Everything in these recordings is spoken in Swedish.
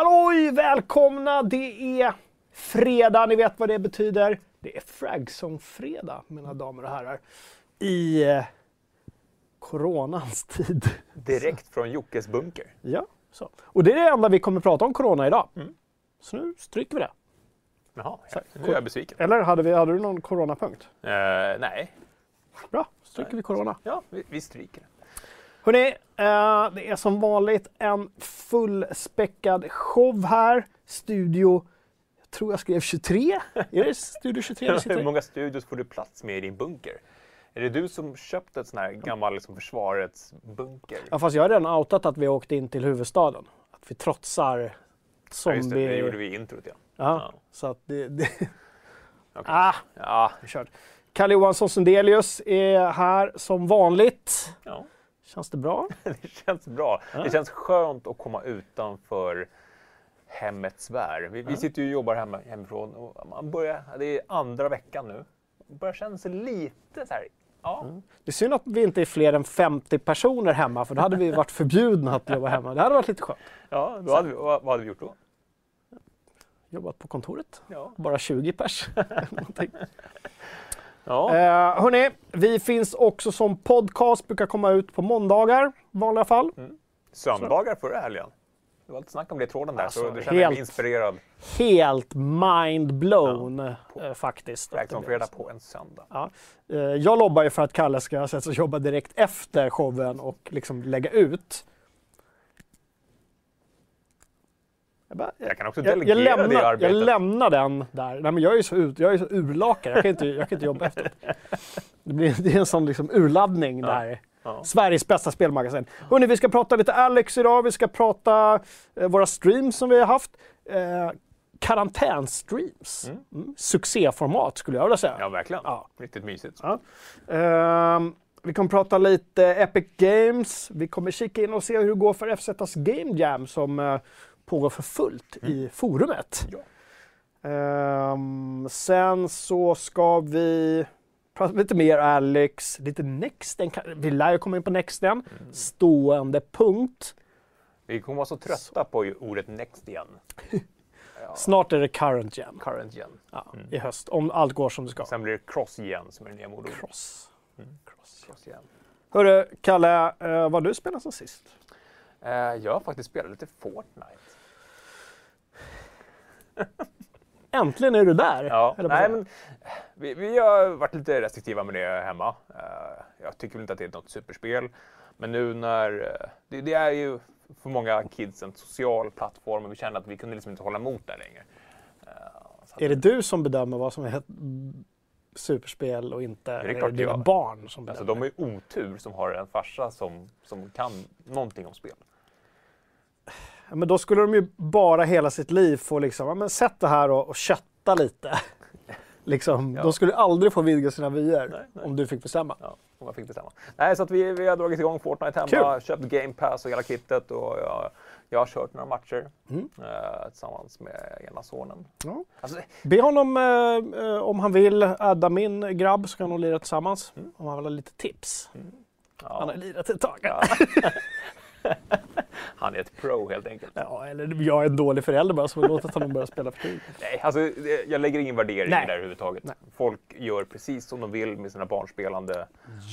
Halloj! Välkomna! Det är fredag, ni vet vad det betyder. Det är Fragsong-fredag, mina damer och herrar. I eh, coronans tid. Direkt från Jockes bunker. Ja, så. Och det är det enda vi kommer prata om corona idag. Så nu stryker vi det. Jaha, nu är jag besviken. Eller hade, vi, hade du någon coronapunkt? Eh, nej, Bra, stryker vi corona. ja, vi, vi stryker det. Hörrni, eh, det är som vanligt en fullspäckad show här. Studio, jag tror jag skrev 23. Är det Studio 23 vi sitter Hur i? många studios får du plats med i din bunker? Är det du som köpt ett sån här gammal liksom, försvarets bunker? Ja, fast jag har redan outat att vi har åkt in till huvudstaden. Att vi trotsar Ja, zombie... just det, det gjorde vi i introt ja. Ja, Ja. så att det... det... Okej. Ah, Ja, vi kör. Kalle Johansson Sundelius är här som vanligt. ja, Känns det bra? det känns bra. Det känns skönt att komma utanför hemmets värld. Vi, vi sitter ju och jobbar hemma, hemifrån och man börjar, det är andra veckan nu, man börjar känna sig lite så här, ja, Det är synd att vi inte är fler än 50 personer hemma, för då hade vi varit förbjudna att jobba hemma. Det hade varit lite skönt. ja då hade vi, vad, vad hade vi gjort då? Jobbat på kontoret. Ja. Bara 20 pers. Ja. Eh, hörni, vi finns också som podcast, brukar komma ut på måndagar i vanliga fall. Söndagar förra helgen. Det var lite snack om det i tråden där, Alltså, så du känner mig helt- inspirerad. Helt mind blown eh, faktiskt. Det blev fredag på en söndag. Ja. Eh, jag lobbar ju för att Kalle ska sätta sig och jobba direkt efter showen och liksom lägga ut. Jag, bara, Jag kan också jag, jag, delegera det lämnar, jag arbetet. lämnar den där. Nej, men jag är så, ut, jag är så urlakad, jag kan inte, jag kan inte jobba efteråt. Det, blir, det är en sån liksom urladdning där. Ja. Sveriges bästa spelmagasin. Hörrni, vi ska prata lite Alex idag. Vi ska prata eh, våra streams som vi har haft. Eh, karantänstreams. Mm. Succéformat skulle jag vilja säga. ja, verkligen. Ja. Riktigt mysigt. Ja. Ehm, vi kommer prata lite Epic Games. Vi kommer kika in och se hur det går för FZs Game Jam som eh, pågår för fullt i forumet. Ja. Ehm, sen så ska vi prata lite mer Alex, lite Nexten. Vi lär ju komma in på Nexten. Stående punkt. Vi kommer vara så trötta på ju ordet next igen. Ja, Snart är det Current Gen current gen. ja, i höst, om allt går som det ska. Sen blir det cross gen som är det nya modeordet. Cross. Cross. Cross gen. Hörru, Kalle, eh, vad har du spelat sen sist? Eh, jag har faktiskt spelat lite Fortnite. Äntligen är du där! Ja, nej, men, vi, vi har varit lite restriktiva med det hemma. Eh, jag tycker väl inte att det är något superspel. Men nu när... eh, det, det är ju för många kids en social plattform och vi kände att vi kunde liksom inte hålla emot där längre. Eh, Är det du som bedömer vad som är ett superspel och inte? är eller är klart det det dina gör. barn som Alltså, bedömer? de har ju otur som har en farsa som, som kan någonting om spel. Men då skulle de ju bara hela sitt liv få liksom, ja, men sätt det här och, och kötta lite. liksom, Ja. De skulle aldrig få vidga sina vyer om du fick bestämma. Ja, om man fick bestämma. Nej, så att vi, vi har dragit igång Fortnite hemma, Kul. köpt Game Pass och hela kittet och jag, jag har kört några matcher Mm. eh, tillsammans med ena sonen. Ja. Alltså, Be honom, eh, om han vill, adda min grabb så kan de lira tillsammans. Om han vill ha lite tips. Han ja, har lirat ett tag. Ja. han är ett pro helt enkelt. Ja, eller jag är en dålig förälder bara som har låtit honom börja spela för tidigt. Nej, alltså, det- jag lägger ingen värdering Nej. det där överhuvudtaget. Nej. Folk gör precis som de vill med sina barnspelande.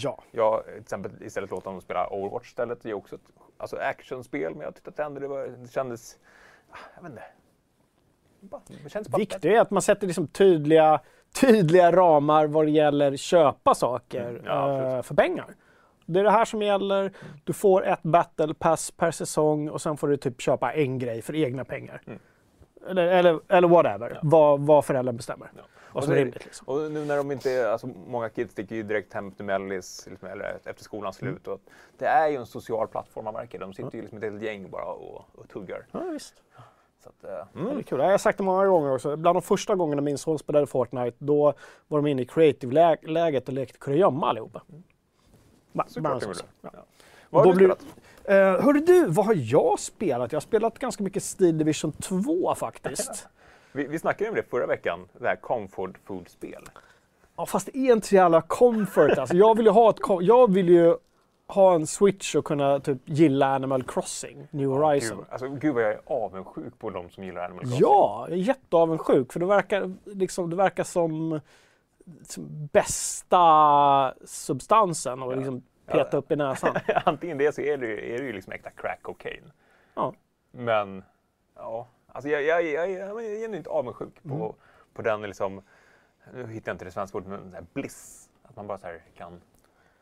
Ja. Jag till exempel istället låter dem spela Overwatch istället. Det är också ett alltså, actionspel, men jag tyckte att ändå det, var, det kändes... ah, Jag vet inte. Det känns bara Viktigt är att man sätter liksom tydliga, tydliga ramar vad det gäller köpa saker Mm, ja, eh, för pengar. Det är det här som gäller. Du får ett battle pass per säsong och sen får du typ köpa en grej för egna pengar. Mm. Eller, eller, eller whatever, vad, vad föräldern bestämmer. Ja. Som är det- rimligt. Liksom. Och nu när de inte är, alltså många kids sticker ju direkt hem till mellis, liksom, eller efter skolans Mm. slut. Och det är ju en social plattform man märker. De sitter ju liksom ett helt gäng bara och, och tuggar. Ja, visst. Så att, eh, Ja, mm. det är kul. Jag har sagt det många gånger också. Bland de första gångerna min son spelade Fortnite, då var de inne i creative-läget och lekte kurragömma allihopa. Ba- Såklart gjorde. sak. Ja. Ja. Vad har du spelat? Uh, hörru du, vad har jag spelat? Jag har spelat ganska mycket Steel Division 2 faktiskt. Vi, vi snackade om det förra veckan, det här comfort food-spel. Ja, fast det är inte så jävla comfort. Alltså, jag vill ju ha ett... Jag vill ju ha en switch och kunna typ gilla Animal Crossing, New Horizon. Gud, alltså, gud vad jag är avundsjuk på de som gillar Animal Crossing. Ja, jag är jätteavundsjuk för det verkar, liksom, det verkar som bästa substansen och Ja. liksom peta Ja. upp i näsan. Antingen det så är det, ju- är det ju liksom äkta crack cocaine. Ja. Men, ja. Alltså jag, jag, jag, jag är genuint avundsjuk på, Mm. på den liksom, nu hittar jag inte det svenska ordet, men bliss. Att man bara så här kan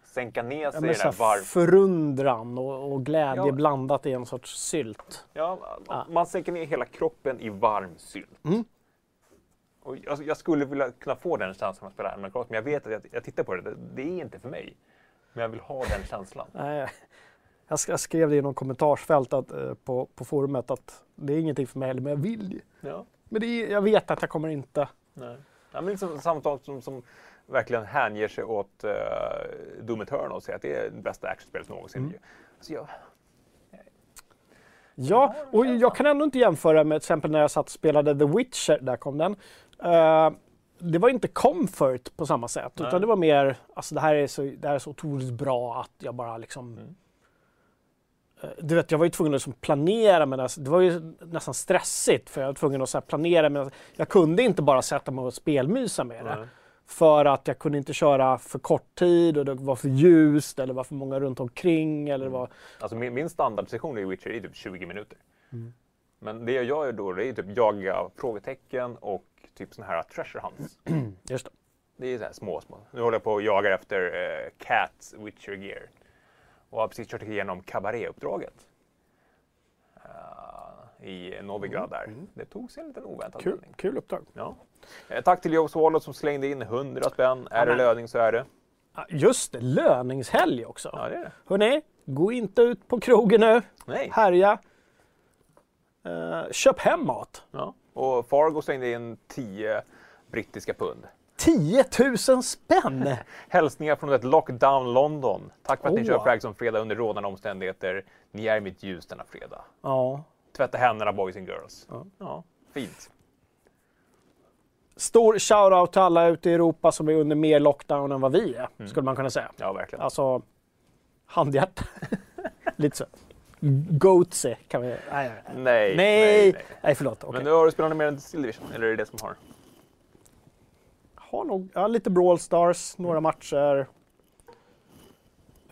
sänka ner Ja, sig men i här här varv... förundran och, och glädje Ja. blandat i en sorts sylt. Ja, Ja. man sänker ner hela kroppen i varm sylt. Mm. Och jag, jag skulle vilja kunna få den känslan att spela Animal Crossing, men jag vet att jag, jag tittar på det, det, det är inte för mig. Men jag vill ha den känslan. Nej, jag sk- jag skrev det i någon kommentarsfält att, eh, på, på forumet att det är ingenting för mig heller, men jag vill ju. Ja. Men det är, jag vet att jag kommer inte. Nej. Ja, men liksom samma sak som, som verkligen hänger sig åt uh, Doom Eternal och säger att det är det bästa actionspelet någonsin. Mm. Alltså, jag, Ja, och jag kan ändå inte jämföra med till exempel när jag satt och spelade The Witcher, där kom den. Eh, det var inte comfort på samma sätt, Nej. utan det var mer, alltså det här är så, det här är så otroligt bra att jag bara liksom Mm. Eh, Du vet, jag var ju tvungen att liksom planera, men det var ju nästan stressigt för jag var tvungen att så planera. Men jag kunde inte bara sätta mig och spelmysa med det. Nej. För att jag kunde inte köra för kort tid och det var för ljust eller var för många runt omkring. Eller det var... Alltså min, min standardsession i Witcher är typ 20 minuter. Mm. Men det jag gör då det är typ jaga frågetecken och typ såna här treasure hunts. Just det. Det är så här små, små. Nu håller jag på och jagar efter uh, Cats Witcher Gear. Och har precis kört igenom Cabaret-uppdraget. Eh, I Novigrad där. Det tog sig en liten oväntad Kul, vändning. kul uppdrag. Ja. Eh, tack till Joe Swallow som slängde in 100 spänn. Är det löning så är det. Just det, löningshelg också. Ja, det är det. Hörrni, gå inte ut på krogen nu. Nej. Härja. Eh, köp hem mat. Ja. Och Fargo slängde in 10 brittiska pund. 10 000 spänn! Hälsningar från ett lockdown London. Tack för att ni Åh. kör Frag som fredag under rådande omständigheter. Ni är mitt ljus denna fredag. ja. Tvätta händerna boys and girls. Ja. Ja, fint. Stor shoutout till alla ute i Europa som är under mer lockdown än vad vi är, Mm. skulle man kunna säga. Ja, verkligen. Alltså, handhjärta. Lite så. Goatsy kan vi... Nej, nej, nej. Nej, nej, nej. nej förlåt. Okej. Men nu har du spelat mer än Steel Division, eller är det det som har? Har nog ja, lite Brawl Stars, några matcher.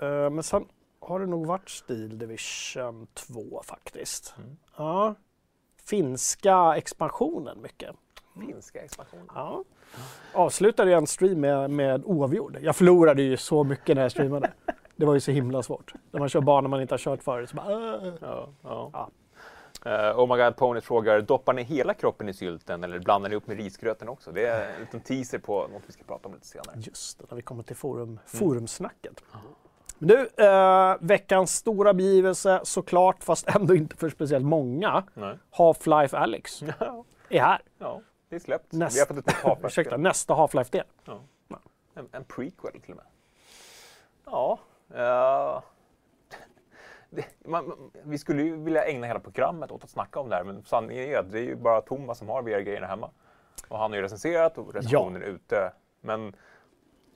Eh, men sen har det nog varit Steel Division 2 faktiskt. Mm. Ja. Finska expansionen mycket. Finska expansionen. Ja. Avslutade jag en stream med, med oavgjord. Jag förlorade ju så mycket när jag streamade. Det var ju så himla svårt. När man kör banor man inte har kört förut. Så bara, "Åh." Ja, ja. Ja. Eh, oh my god, Pony frågar, doppar ni hela kroppen i sylten eller blandar ni upp med risgröten också? Det är en liten teaser på något vi ska prata om lite senare. Just det, när vi kommer till forum, forumsnacket. Men Du, eh, veckans stora begivelse såklart, fast ändå inte för speciellt många. Half-Life Alyx Ja, är här. ja, det är släppt. Näst- Vi har fått ett Half-Life. Ursäkta, nästa Half-Life-del. En, en prequel till och med. Ja. Eh, det, man, vi skulle ju vilja ägna hela programmet åt att snacka om det här, men sanningen är att det är ju bara Thomas som har VR-grejerna hemma. Och han har ju recenserat och recensionen är ute. Men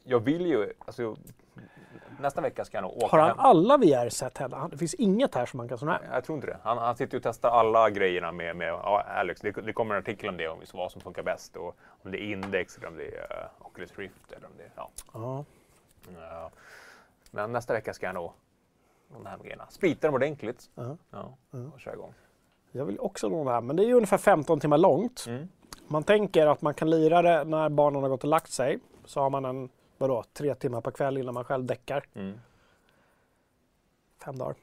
jag vill ju, alltså, nästa vecka ska jag nog åka Har han hem. alla VR-set heller? Det finns inget här som man kan sån här. Jag tror inte det. Han, han sitter ju och testar alla grejerna med, med ja, Alex. Det, det kommer en artikel om det, om vad som funkar bäst. Och om det är Index eller om det är uh, Oculus Rift. Eller om det är, ja. Ja. Ja. Men nästa vecka ska jag nog de här grejerna. Splita dem ordentligt. Ja. Ja, och köra igång. Jag vill också låna det här, men det är ju ungefär 15 timmar långt. Mm. Man tänker att man kan lira det när barnen har gått och lagt sig. Så har man en, vadå, tre timmar per kväll innan man själv däckar. Mm. Fem dagar.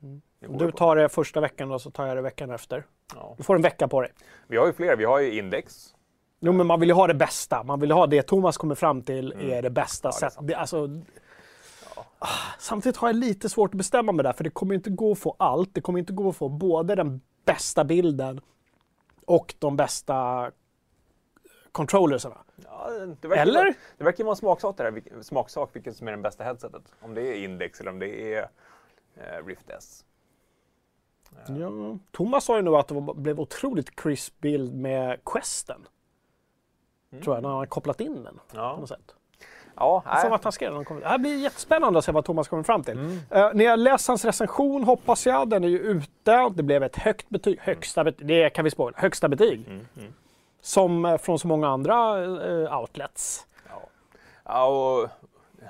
Om går du tar det första veckan och så tar jag det veckan efter. Ja. Du får en vecka på dig. Vi har ju fler. Vi har ju Index. Jo, men man vill ju ha det bästa. Man vill ha det Thomas kommer fram till är det bästa Mm. Ja, det är. Det, alltså, samtidigt har jag lite svårt att bestämma mig där, för det kommer inte gå att få allt. Det kommer inte gå att få både den bästa bilden och de bästa controllersarna. Ja, det verkar, Eller? Det verkar vara en smaksak, det vilk- smaksak vilket som är det bästa headsetet. Om det är Index eller om det är eh, Rift S. Ja. Thomas sa ju nu att det var, blev otroligt crisp bild med Questen. Tror jag, när han kopplat in den på Ja. något sätt. Ja, Jag nej. att han skrev. Det här blir jättespännande att se vad Thomas kommer fram till. Mm. Eh, ni har läst hans recension hoppas jag. Den är ju ute. Det blev ett högt betyg. Högsta betyg. Det kan vi spoila. Högsta betyg. Mm, mm. Som eh, från så många andra eh, outlets. Ja. Ja, och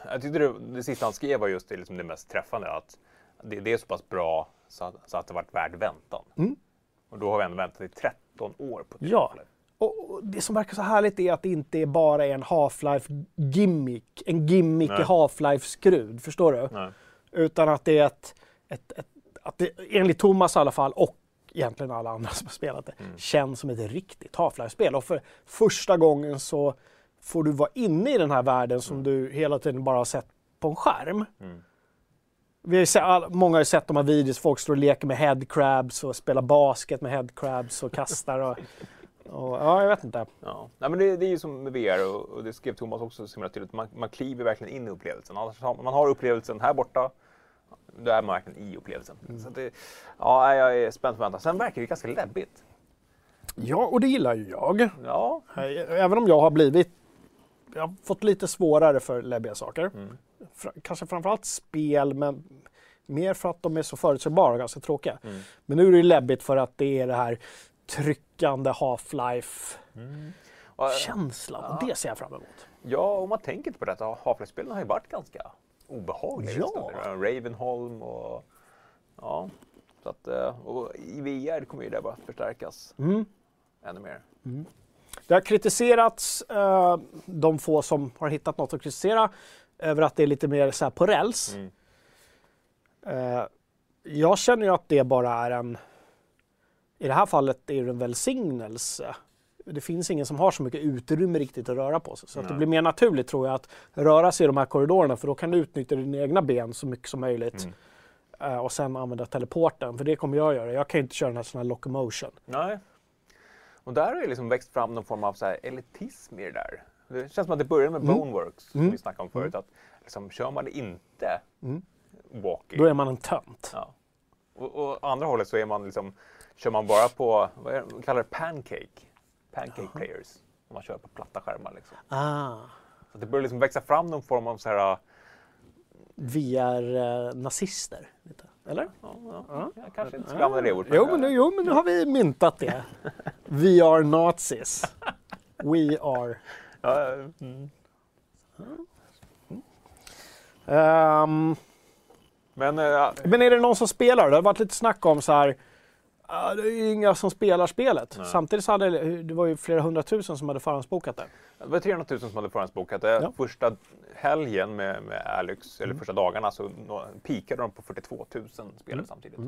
jag tyckte det, det sista han skrev var just det, liksom det mest träffande. Att det, det är så pass bra så att, så att det varit värt väntan. Mm. Och då har vi ändå väntat i 13 år på ett Ja. Och det som verkar så härligt är att det inte är bara en Half-Life gimmick. En gimmick Nej. i Half-Life-skrud. Förstår du? Nej. Utan att det är ett, ett, ett att det, enligt Thomas i alla fall och egentligen alla andra som har spelat det, Mm. känns som ett riktigt Half-Life-spel. Och för första gången så får du vara inne i den här världen som du hela tiden bara har sett på en skärm. Mm. Vi har sett, all, många har sett de här videos, folk står och leker med headcrabs och spelar basket med headcrabs och kastar och, och ja, jag vet inte. Ja. Nej, men det, det är ju som med VR och, och det skrev Thomas också så himla tydligt. Man, man kliver verkligen in i upplevelsen. Annars har, man har upplevelsen här borta. Då är man verkligen i upplevelsen. Så att det, ja, jag är spänd på väntan. Sen verkar det ganska läbbigt. Ja, och det gillar ju jag. Ja. Även om jag har blivit, jag har fått lite svårare för läbbiga saker. Mm. Fra, kanske framförallt spel, men mer för att de är så förutsägbara och ganska tråkiga. Mm. Men nu är det ju läbbigt för att det är det här tryckande Half-Life-känslan. Och, Och det ser jag fram emot. Ja, om man tänker på detta, Half-Life-spelen har ju varit ganska obehagliga. Ja. Ravenholm och... Ja. Så att, eh, och i VR kommer ju det bara förstärkas Mm. ännu mer. Det har kritiserats, eh, de få som har hittat något att kritisera, över att det är lite mer så på räls. Mm. Eh, jag känner ju att det bara är en... I det här fallet är det en välsignelse. Det finns ingen som har så mycket utrymme riktigt att röra på sig. Så att det blir mer naturligt tror jag att röra sig i de här korridorerna för då kan du utnyttja dina egna ben så mycket som möjligt. Mm. Eh, och sen använda teleporten, för det kommer jag göra. Jag kan inte köra den här sån här locomotion. Nej. Och där har det liksom växt fram någon form av så här elitism i det där. Det känns som att det började med Mm. Boneworks, som Mm. vi snackade om förut. Att liksom, kör man inte Mm. walking, Då är man en tönt. ja. och, och andra hållet så är man liksom, kör man bara på, vad är det, man kallar det pancake, pancake players. Om man kör på platta skärmar liksom. Ah, Så det börjar liksom växa fram någon form av så här, VR-nazister. lite. Eller? ja, ja, Ja. jag kanske inte skulle använda det ordet. Jo men, nu, jo, men nu har vi myntat det. We are nazis. We are. Ja, mm. Ehm, Men eh, ja, men är det någon som spelar? Det har varit lite snack om så här. Det är ju inga som spelar spelet. Nej. Samtidigt så hade det var ju flera hundratusen som hade förhandsbokat det. Det var 300 000 som hade förhandsbokat det. Ja. Första helgen med, med Alex, Mm. eller första dagarna, så pikade de på 42 000 spelare Mm. samtidigt.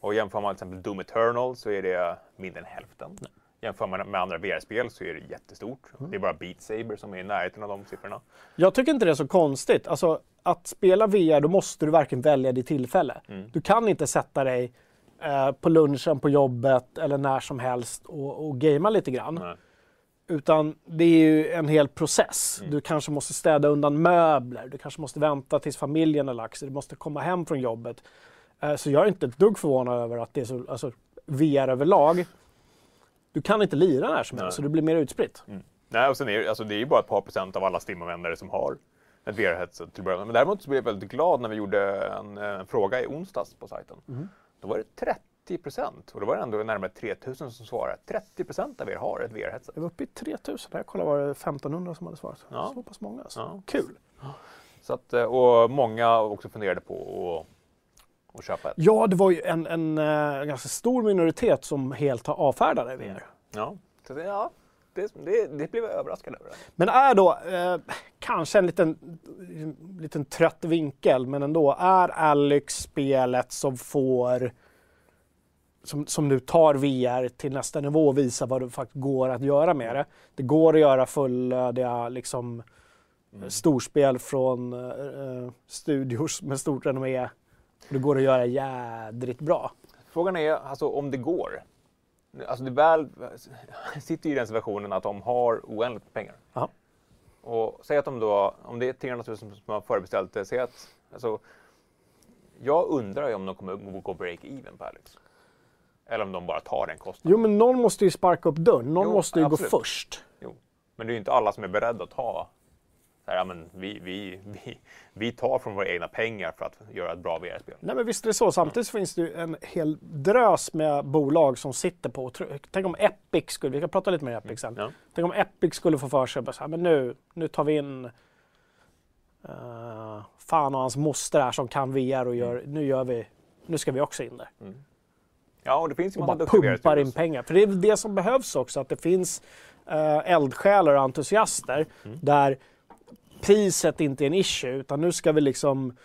Och jämför man till exempel Doom Eternal så är det mindre än hälften. Jämför man med andra VR-spel så är det jättestort. Mm. Det är bara Beat Saber som är i närheten av de siffrorna. Jag tycker inte det är så konstigt. Alltså, att spela VR, då måste du verkligen välja ditt tillfälle. Mm. Du kan inte sätta dig eh, på lunchen på jobbet eller när som helst och, och gamea lite grann. Nej. Utan det är ju en hel process. Du kanske måste städa undan möbler, du kanske måste vänta tills familjen har lagt sig, du måste komma hem från jobbet. Eh, Så jag är inte ett dugg förvånad över att det är så, alltså VR överlag. Du kan inte lira när som helst, så det blir mer utspritt. Mm. Nej, och sen är det, alltså, det är ju bara ett par procent av alla Steam-användare som har ett VR-headset till början. Men däremot så blev jag väldigt glad när vi gjorde en, eh, en fråga i onsdags på sajten. Mm. Då var det 30 procent och då var det ändå närmare 3000 som svarade. 30 procent av er har ett VR-headset. Jag var uppe i 3000, jag kollade var det 1500 som hade svarat. Ja. Så pass många alltså. Ja. Kul! Så att, eh, och många också funderade på att, att köpa ett. Ja, det var ju en, en, eh, ganska stor minoritet som helt har avfärdat VR. Ja, så det, ja det, det, det blev jag överraskad över. Men är då, eh, kanske en liten, en liten trött vinkel, men ändå, är Alex spelet som får som, som nu tar VR till nästa nivå och visar vad det faktiskt går att göra med det. Det går att göra fullödiga liksom, storspel från eh, studios med stort renommé. Det går att göra jädrigt bra. Frågan är alltså om det går. Alltså det väl sitter ju i den situationen att de har oändligt med pengar. Ja. Och säg att de då, om det är 300 000 som har förbeställt det, säg att, alltså, jag undrar ju om de kommer gå break-even på Alex. Eller om de bara tar den kostnaden. Jo, men någon måste ju sparka upp dörren. Någon Jo, måste ju absolut. gå först. Jo. Men det är ju inte alla som är beredda att ta här, ja, men vi, vi, vi, vi tar från våra egna pengar för att göra ett bra VR-spel. Nej men visst är det så. Samtidigt så finns det ju en hel drös med bolag som sitter på... Tänk om Epic skulle... Vi kan prata lite mer om Epic sen. Ja. Tänk om Epic skulle få för sig att men nu, nu tar vi in... Uh, fan och hans moster här som kan VR och gör... Nu gör vi... Nu ska vi också in där. Ja, och det finns ju Och bara pumpar in pengar. För det är det som behövs också, att det finns uh, eldsjälar och entusiaster där priset inte är en issue, utan nu ska vi liksom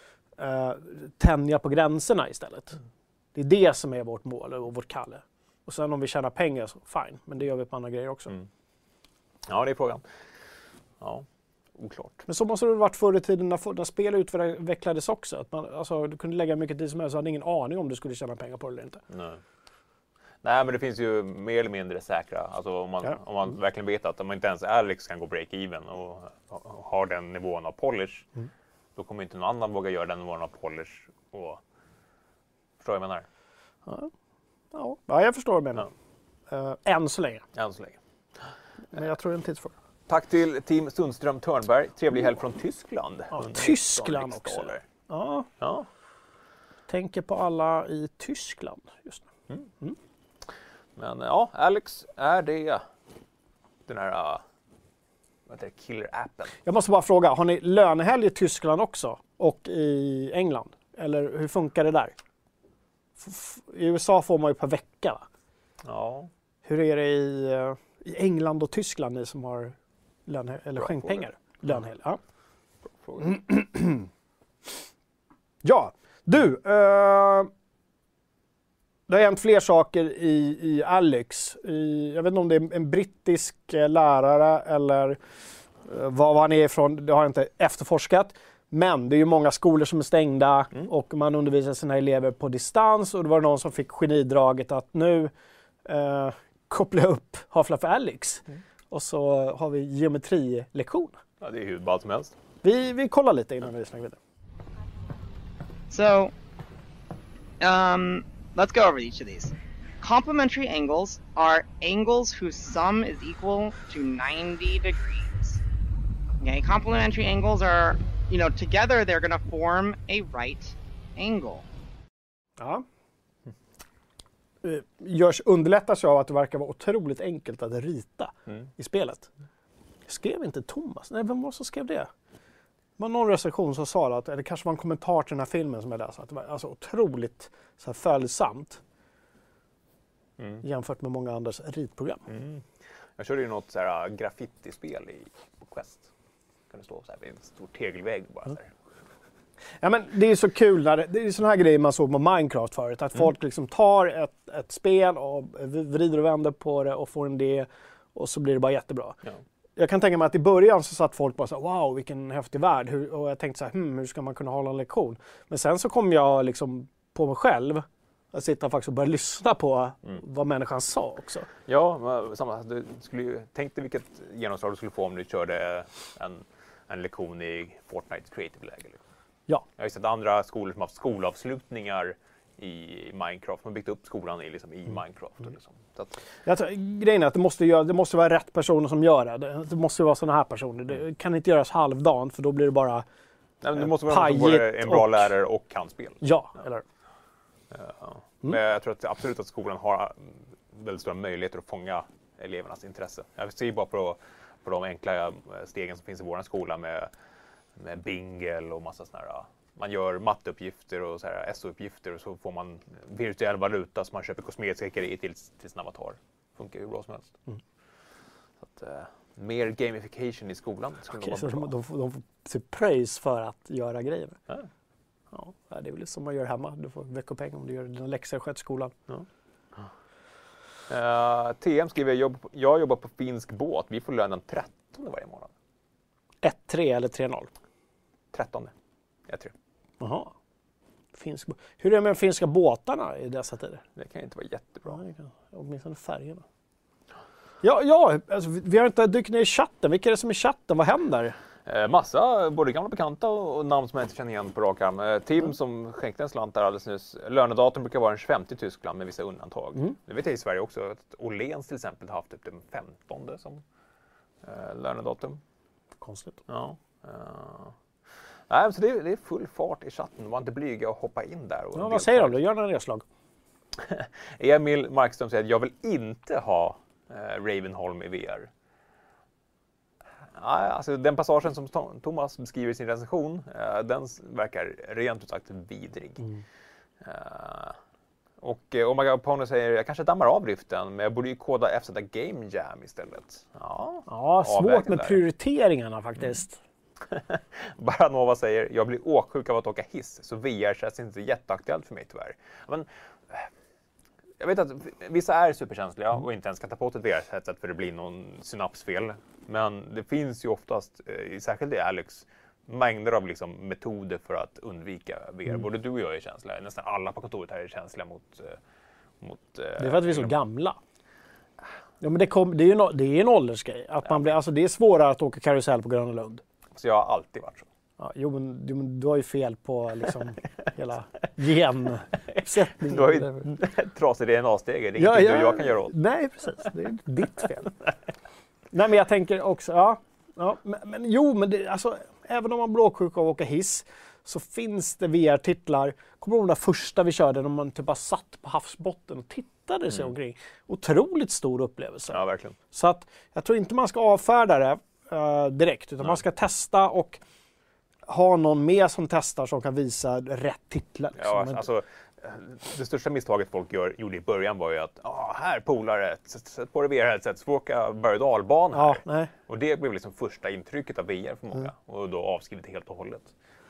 uh, tänja på gränserna istället. Det är det som är vårt mål och vårt kalle. Och sen om vi tjänar pengar så fine, men det gör vi på andra grejer också. Mm. Ja, det är frågan. Ja, oklart. Men så måste det ha varit förr i tiden när, när spel utvecklades också. Att man, alltså, du kunde lägga mycket tid som helst och hade ingen aning om du skulle tjäna pengar på det eller inte. Nej. Nej, men det finns ju mer eller mindre säkra. Alltså om man, Ja. om man verkligen vet att om inte ens Alex kan gå break-even och ha- har den nivån av polish, Mm. då kommer inte någon annan våga göra den nivån av polish. Och... Förstår du vad jag menar? Ja, ja jag förstår vad du menar. Uh, än så länge. Än så länge. Men jag tror det är en tidsfråga. Tack till Team Sundström Törnberg. Trevlig helg från Tyskland. Ja, 119 Tyskland också. Ja, Ja. tänker på alla i Tyskland just nu. Men ja, Alex, är det den här uh, vad heter det, killer-appen? Jag måste bara fråga, har ni lönehelg i Tyskland också? Och i England? Eller hur funkar det där? I USA får man ju per vecka. Va? Ja, Hur är det i, eh, i England och Tyskland, ni som har löne, eller Bra skänkpengar? Lönehelg. Ja. Ja, du. Eh, det har hänt fler saker i, i Alex. I, jag vet inte om det är en brittisk eh, lärare eller eh, var, han är ifrån. Det har jag inte efterforskat. Men det är ju många skolor som är stängda Mm. och man undervisar sina elever på distans. Och det var någon som fick genidraget att nu eh, koppla upp Half-Life Alex. Mm. Och så har vi geometrilektion. Ja, det är hur ballt som helst. Vi, vi kollar lite innan vi snackar vidare. So, um, let's go over each of these. Complementary angles are angles whose sum is equal to 90 degrees. Okay, complementary angles are, you know, together they're going to form a right angle. Ja. Eh, Görs, underlättas av att det verkar vara otroligt enkelt att rita Mm. i spelet. Skrev inte Thomas? Nej, vem var det som skrev det? Var någon recension som sa att, eller kanske var en kommentar till den här filmen som jag läste, att det var alltså otroligt så här, följsamt Mm. jämfört med många andras ritprogram. Mm. Jag körde ju något så här, äh, graffiti-spel i, på Quest. Kan det stå så här vid en stor tegelvägg bara här. Ja, men det är så kul när det, det är sådana här grejer man såg på Minecraft förut. Att folk liksom tar ett, ett spel och vrider och vänder på det och får en idé och så blir det bara jättebra. Ja. Jag kan tänka mig att i början så satt folk bara så här, wow vilken häftig värld. Hur, och jag tänkte så här, hmm, hur ska man kunna hålla en lektion? Men sen så kom jag liksom på mig själv att sitta faktiskt och börja lyssna på vad människan sa också. Ja, samma. Du skulle ju, tänk dig vilket genomslag du skulle få om du körde en, en lektion i Fortnite creative läge. Liksom. Ja, Jag har ju sett andra skolor som haft skolavslutningar i Minecraft. Har byggt upp skolan i, liksom, i Minecraft. och Liksom. Jag tror, grejen är att det måste, göra, det måste vara rätt personer som gör det. Det, måste vara sådana här personer. Det kan inte göras halvdant för då blir det bara, nej, men det måste vara både en bra och- lärare och kan spel. ja, eller Ja. Men jag tror att absolut att skolan har väldigt stora möjligheter att fånga elevernas intresse. Jag ser ju bara på, på de enkla eh, stegen som finns i vår skola med, med bingle och massa sådana här. Man gör matteuppgifter och SO-uppgifter och så får man virtuell valuta som man köper kosmetiska grejer till, till sin avatar. Funkar ju bra som helst. Mm. Så att, eh, mer gamification i skolan skulle nog så de, de, får- de får typ pröjs för att göra grejer. Ja. Ja, det är väl som man gör hemma. Du får veckopeng om du gör dina läxor sköter skolan. Eh, TM skriver, jag, jag jobbar på finsk båt. Vi får lön den 13 varje månad. 1-3 eller 3-0. 13. Jag tror. Jaha. Finsk, Hur är det med de finska båtarna i dessa tider? Det kan inte vara jättebra. Det kan- åtminstone färgerna. Ja, ja alltså, vi har inte dykt ner i chatten. Vilka är det som är i chatten? Vad händer? Eh, massa både gamla bekanta och, namn som jag inte känner igen på rak arm. Eh, Tim som skänkte en slant där alldeles nyss. Lönedatum brukar vara den 25 i Tyskland med vissa undantag. Mm. Det vet jag i Sverige också. Att Åhléns till exempel har haft typ den 15 som eh, lönedatum. Konstigt. Ja. Uh, nej, så det, är, det är full fart i chatten. Var inte blyga och hoppa in där. Och Ja, vad säger de då? Gör några nedslag. Emil Markström säger att jag vill inte ha eh, Ravenholm i VR. Nej, alltså den passagen som Thomas beskriver i sin recension, eh, den verkar rent ut sagt vidrig. Eh, och eh, Omega Opponent säger jag kanske dammar av driften, men jag borde ju koda FZ Game Jam istället. Ja, Ja, svårt med där. prioriteringarna faktiskt. Baranova säger jag blir åksjuk av att åka hiss, så VR känns inte jätteaktuellt för mig tyvärr. Men, eh, jag vet att vissa är superkänsliga och inte ens kan ta på sig ett VR-headset för det blir någon synapsfel. Men det finns ju oftast, eh, särskilt i Alex, mängder av liksom metoder för att undvika VR. Både du och jag är känsliga. Nästan alla på kontoret här är känsliga mot... eh, mot Det är för att vi är så gamla. Ja, men det, kom, det är ju en, det är en åldersgrej. Att man blir, alltså, det är svårare att åka karusell på Gröna Lund. Så jag har alltid varit så. Ja, jo, men, du, du har ju fel på liksom, hela genuppsättningen. Du har ju trasig DNA-stege, det är Ja, inget du ja. och jag kan göra åt. Nej, precis. Det är ditt fel. Nej, men jag tänker också, ja. ja men, men jo, men det, alltså, även om man blir åksjuk av att åka hiss så finns det VR-titlar. Kommer du ihåg de där första vi körde när man typ bara satt på havsbotten och tittade sig omkring? Otroligt stor upplevelse. Ja, verkligen. Så att jag tror inte man ska avfärda det eh, direkt, utan man ska testa och ha någon med som testar som kan visa rätt titlar. liksom. Ja, alltså, det största misstaget folk gör, gjorde i början var ju att ah, här polare, sätt, på dig VR-headset så får åka berg och dalbana ja, här. nej. Och det blev liksom första intrycket av VR för många och då avskrivet helt och hållet.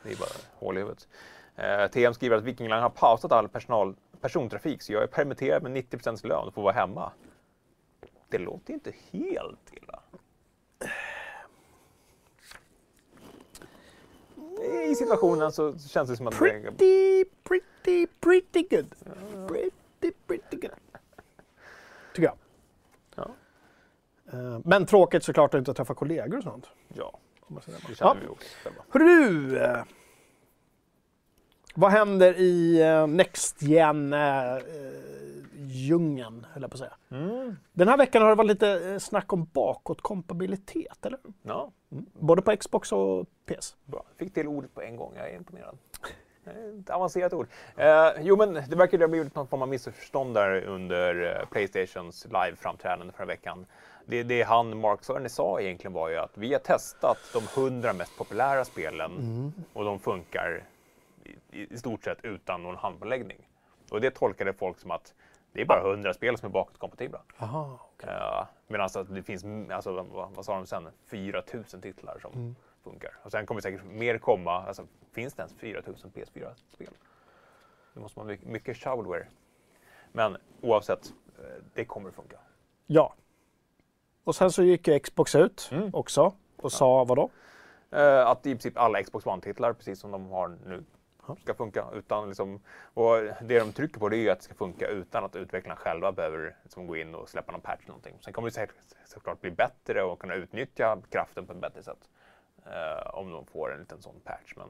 Det är bara hål i huvudet. Eh, TM skriver att Viking Line har pausat all personal, persontrafik så jag är permitterad med 90% lön och får vara hemma. Det låter inte helt illa. I situationen så känns det som att det är Pretty, pretty, pretty good. Pretty, pretty good. Tycker jag. Ja. Eh, Men tråkigt såklart att inte träffa kollegor och sånt. Ja, det. känner vi också. Hörru eh, Vad händer i eh, Next Gen djungeln, höll jag på att säga. Mm. Den här veckan har det varit lite eh, snack om bakåtkompatibilitet, eller? Ja, Både på Xbox och PS. bra. Fick till ordet på en gång. Jag är imponerad. Ett avancerat ord. Eh, jo, men det verkar ju ha blivit någon form av missförstånd där under eh, Playstations live-framträdande förra veckan. Det, det han, Mark Cerny, sa egentligen var ju att vi har testat de 100 mest populära spelen och de funkar i, i stort sett utan någon handpåläggning. Och det tolkade folk som att det är bara 100 spel som är bakåtkompatibla. Jaha. Uh, Medan alltså, det finns, mm, alltså, vad, vad sa de sen, 4000 titlar som funkar. Och sen kommer säkert mer komma. Alltså, finns det ens 4000 PS4-spel? Det måste vara mycket, mycket shovelware. Men oavsett, eh, det kommer funka. Ja. Och sen så gick ju Xbox ut Mm. också och sa vad då? Eh, att i princip alla Xbox One-titlar, precis som de har nu, ska funka. Utan liksom, och det de trycker på det är ju att det ska funka utan att utvecklarna själva behöver liksom, gå in och släppa någon patch eller någonting. Sen kommer det säkert såklart bli bättre och kunna utnyttja kraften på ett bättre sätt. eh, om de får en liten sån patch. Men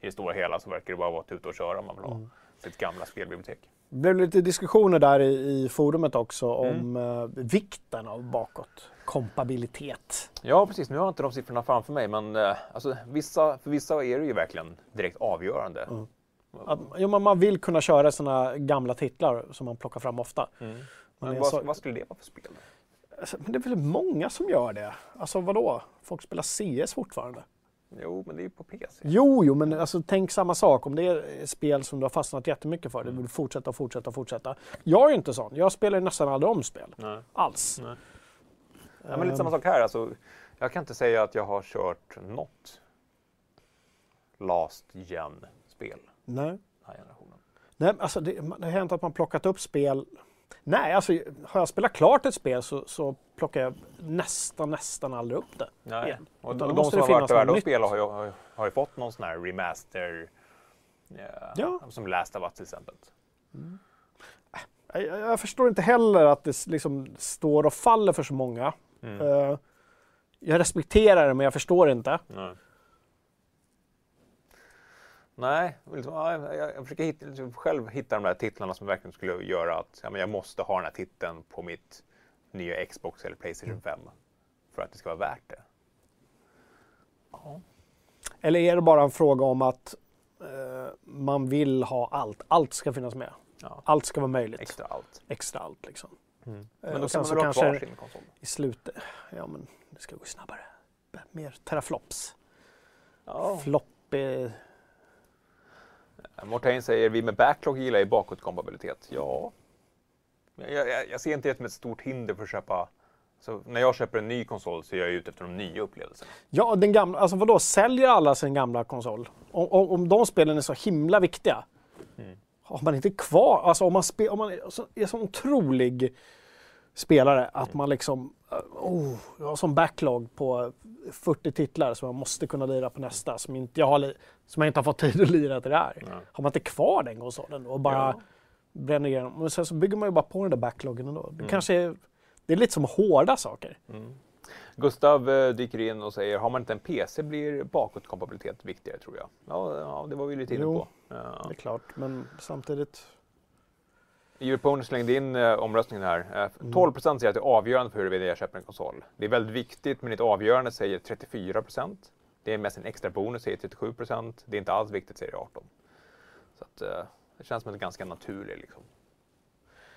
i det stora hela så verkar det bara vara att tuta och köra om man vill ha sitt gamla spelbibliotek. Det blev lite diskussioner där i, i forumet också Mm. om eh, vikten av bakåtkompatibilitet. Ja, precis. Nu har jag inte de siffrorna framför mig, men eh, alltså, vissa, för vissa är det ju verkligen direkt avgörande. Att, jo, men man vill kunna köra sådana gamla titlar som man plockar fram ofta. Men jag vad, sa- vad skulle det vara för spel? Alltså, men det är väl många som gör det. Alltså vadå? Folk spelar CS fortfarande. Jo, men det är ju på PC. Jo, jo, men alltså, tänk samma sak. Om det är spel som du har fastnat jättemycket för, du vill fortsätta och fortsätta och fortsätta. Jag är ju inte sån. Jag spelar ju nästan aldrig om spel. Nej. Alls. Nej. Ja, men lite samma sak här. Alltså, jag kan inte säga att jag har kört något last gen-spel Nej. den här generationen. Nej, alltså det, det har hänt att man plockat upp spel. Nej, alltså har jag spelat klart ett spel så, så plockar jag nästan, nästan aldrig upp det. Nej. igen. Och de, de som har varit värda att spela har ju, har, ju- fått någon sån här remaster. Ja, Ja. Som Last of Us till exempel. Jag, jag förstår inte heller att det liksom står och faller för så många. Mm. Eh, jag respekterar det, men jag förstår inte. Nej. Nej, liksom, ja, jag, jag försöker hitta, liksom, själv hitta de där titlarna som verkligen skulle göra att ja, men jag måste ha den här titeln på mitt nya Xbox eller Playstation 5 för att det ska vara värt det. Ja. Eller är det bara en fråga om att eh, man vill ha allt? Allt ska finnas med. Ja. Allt ska vara möjligt. Extra allt. Extra allt liksom. Men Eh, då och kan man väl ha kvar sin konsol. i slutet, ja men det ska gå snabbare. Mer teraflops. Ja. Flopp. Mortain säger vi med backlog gillar ju bakåtkompatibilitet. Ja. Jag, jag, jag ser inte det som ett stort hinder för att köpa. Så när jag köper en ny konsol så är jag ute efter de nya upplevelserna. Ja, den gamla, alltså vadå, säljer alla sin gamla konsol? Om, om, om de spelen är så himla viktiga, Mm. har man inte kvar, alltså om man, spe, om man är så, är så otrolig spelare att man liksom, eh, oh, jag har som backlog på 40 titlar som jag måste kunna lira på nästa, som, inte jag, har, som jag inte har fått tid att lira till det här. Ja. Har man inte kvar den konsolen då och bara Ja. Bränner igenom, men sen så bygger man ju bara på den där backloggen ändå. Det Mm. kanske är, det är lite som hårda saker. Gustav eh, dyker in och säger har man inte en PC blir bakåtkompatibilitet viktigare tror jag. Ja, ja det var vi lite inne Jo. på. Ja. Det är klart, men samtidigt Europone slängde in eh, omröstningen här. Eh, 12 procent säger att det är avgörande för huruvida jag köper en konsol. Det är väldigt viktigt, men inte avgörande säger 34 procent. Det är mest en extra bonus säger 37 procent. Det är inte alls viktigt säger 18. Så att, eh, det känns som en ganska naturlig liksom,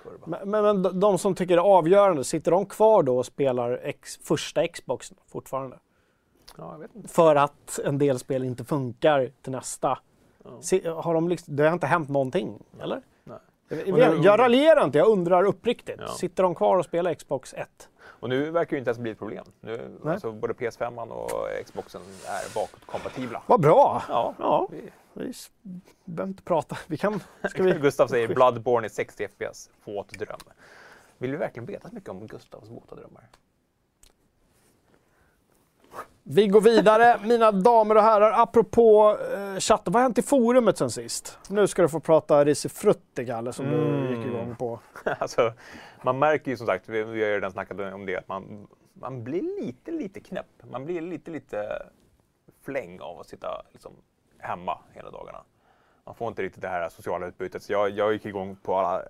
kurva. Men, men, men de- som tycker det är avgörande, sitter de kvar då och spelar ex, första Xboxen fortfarande? Ja. För att en del spel inte funkar till nästa. Ja. Se, har de liksom, det har inte hänt någonting, eller? Nej. Jag, jag, raljerar inte, jag undrar uppriktigt. Ja. Sitter de kvar och spelar Xbox 1? Och nu verkar det inte ens bli ett problem. Nu, alltså, både PS5 och Xboxen är bakåtkompatibla. Vad bra! Ja, Ja, vi- vi behöver inte prata. Vi kan... Ska vi... Gustav säger Bloodborne i 60 FPS. Våtdröm. Vill vi verkligen veta så mycket om Gustavs våta drömmar? Vi går vidare, mina damer och herrar. Apropå eh, chatten, vad har hänt i forumet sen sist? Nu ska du få prata risifrutti, Kalle, som du Mm. gick igång på. alltså, man märker ju som sagt, vi, vi har ju redan snackat om det, att man, man blir lite, lite knäpp. Man blir lite, lite fläng av att sitta liksom, hemma hela dagarna. Man får inte riktigt det här sociala utbytet. Så jag, jag gick igång på alla,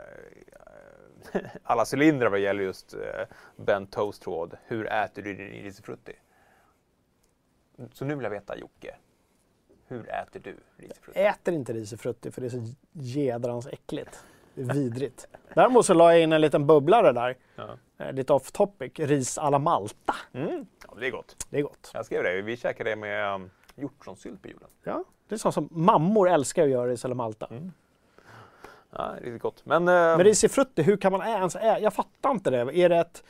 eh, alla cylindrar vad gäller just eh, bent toast-tråd. Hur äter du din risifrutti? Så nu vill jag veta Jocke, hur äter du risifrutti? Äter inte risifrutti för det är så jädrans äckligt. Det är vidrigt. Däremot så la jag in en liten bubblare där, Ja. eh, lite off topic. Ris alla Malta. Mm. ja, det är gott. Det är gott. Jag skrev det, vi käkade det med um, hjortronsylt på julen. Ja, det är sånt som mammor älskar att göra ris alla Malta. Mm. Ja, riktigt gott. Men, eh, Men risifrutti, hur kan man ens äta? Jag fattar inte det. Är det ett,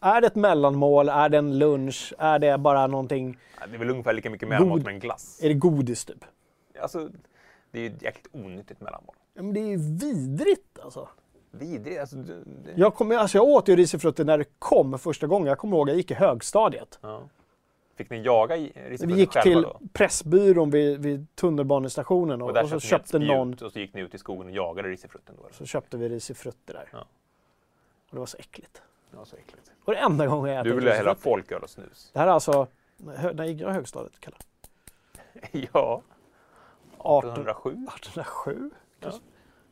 är det ett mellanmål? Är det en lunch? Är det bara någonting? det är väl ungefär lika mycket mellanmål God- som en glass. Är det godis typ? Alltså, det är ju ett jäkligt onyttigt mellanmål. Ja, men det är ju vidrigt alltså. Vidrigt. Alltså, det, Jag, kom, alltså jag åt ju risifrutti när det kom första gången. Jag kommer ihåg jag gick i högstadiet. ja. Fick ni jaga risifrutti Vi gick själva till då? Pressbyrån vid, vid tunnelbanestationen och, Och och så köpte någon, och så gick ni ut i skogen och jagade risifrutten då? eller? så köpte vi risifrutti där. Ja. Och det var så äckligt. Det var så äckligt. Och det enda gången jag ätit Du ville hälla risifrutti. folköl och snus? Det här är alltså, när gick jag i högstadiet? Kalle? ja, 18, 1807, 1807?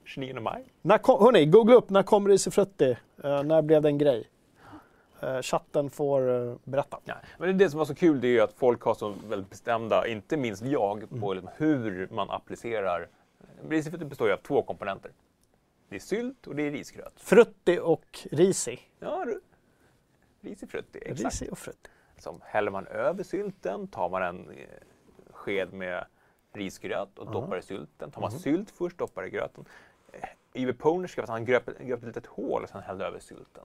29 maj. När kom, hörni, googla upp, när kom risifrutti? Uh, när blev det en grej? Eh, chatten får eh, berätta. Ja, men det som var så kul det är ju att folk har så väldigt bestämda, inte minst jag, Mm. på liksom hur man applicerar. Risifrutti består ju av två komponenter. Det är sylt och det är risgröt. Frutti och risi. Ja. Risifrutti, exakt. Risi och frutti. Som häller man över sylten, tar man en eh, sked med risgröt och doppar i sylten. Tar man Mhm. sylt först, doppar i gröten. Yves Poner skrev att han gröp, gröp ett litet hål och sen hällde över sylten.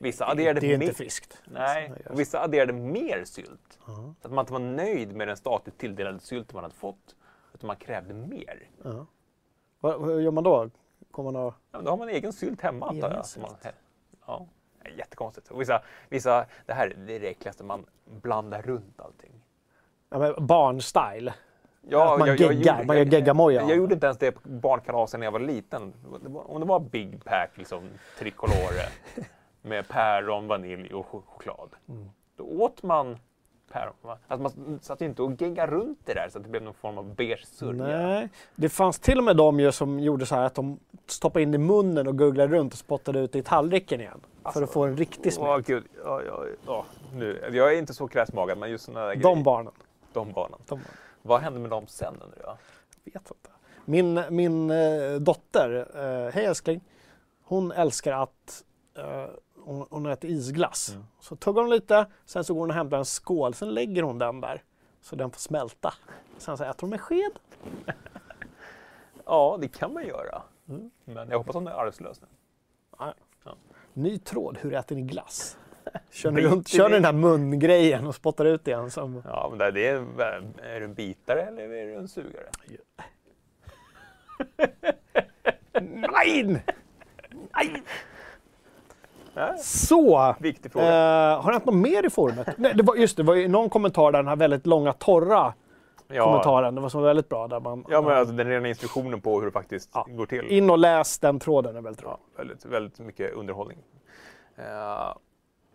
Vissa adderade Det är inte friskt. Nej, och vissa adderade mer sylt. Ja. Så att man inte var nöjd med den statligt tilldelade sylten man hade fått. Utan man krävde mer. Ja. Vad, hur gör man då? Kommer man att... Ja, då har man egen sylt hemma antar jag. som Man, sylt. ja, jättekonstigt. Och vissa, vissa, det här det är det äckligaste, man blandar runt allting. Ja, men barnstyle. Ja, man geggar, man gör geggamoja. Jag, jag gjorde inte ens det på barnkalasen när jag var liten. Det var, om det var Big Pack, liksom tricolore med päron, vanilj och ch- choklad. Mm. Då åt man päron. va? Alltså man satt ju inte och geggade runt det där så att det blev någon form av beige sörja. Nej. Det fanns till och med de ju som gjorde så här att de stoppade in i munnen och gugglade runt och spottade ut i tallriken igen. för Alltså, att få en riktig smak. Åh, gud. Ja, ja, ja. Nu, jag är inte så kräsmagad, men just sådana där De grejer. barnen. De barnen. De, Vad hände med dem sen undrar jag? vet inte. Min, min eh, dotter, eh, hej älskling, hon älskar att eh, hon, hon äter isglass. Mm. Så tuggar hon lite, sen så går hon och hämtar en skål, sen lägger hon den där så den får smälta. Sen så äter hon med sked. Ja, det kan man göra. Mm. Men jag hoppas hon är arvslös nu. Ny tråd, hur äter ni glass? Kör ni, runt, kör ni den här mungrejen och spottar ut igen som... Ja, men det är, är du en bitare eller är du en sugare? Nej! Nej! Ja, Så! viktig fråga. Eh, har det hänt något mer i forumet? Nej, det var, just det, var ju någon kommentar där, den här väldigt långa torra ja, kommentaren. Det var som var väldigt bra. Där man, ja, men alltså den rena instruktionen på hur det faktiskt Ja. går till. In och läs den tråden är väldigt bra. Ja, väldigt, väldigt mycket underhållning. Eh,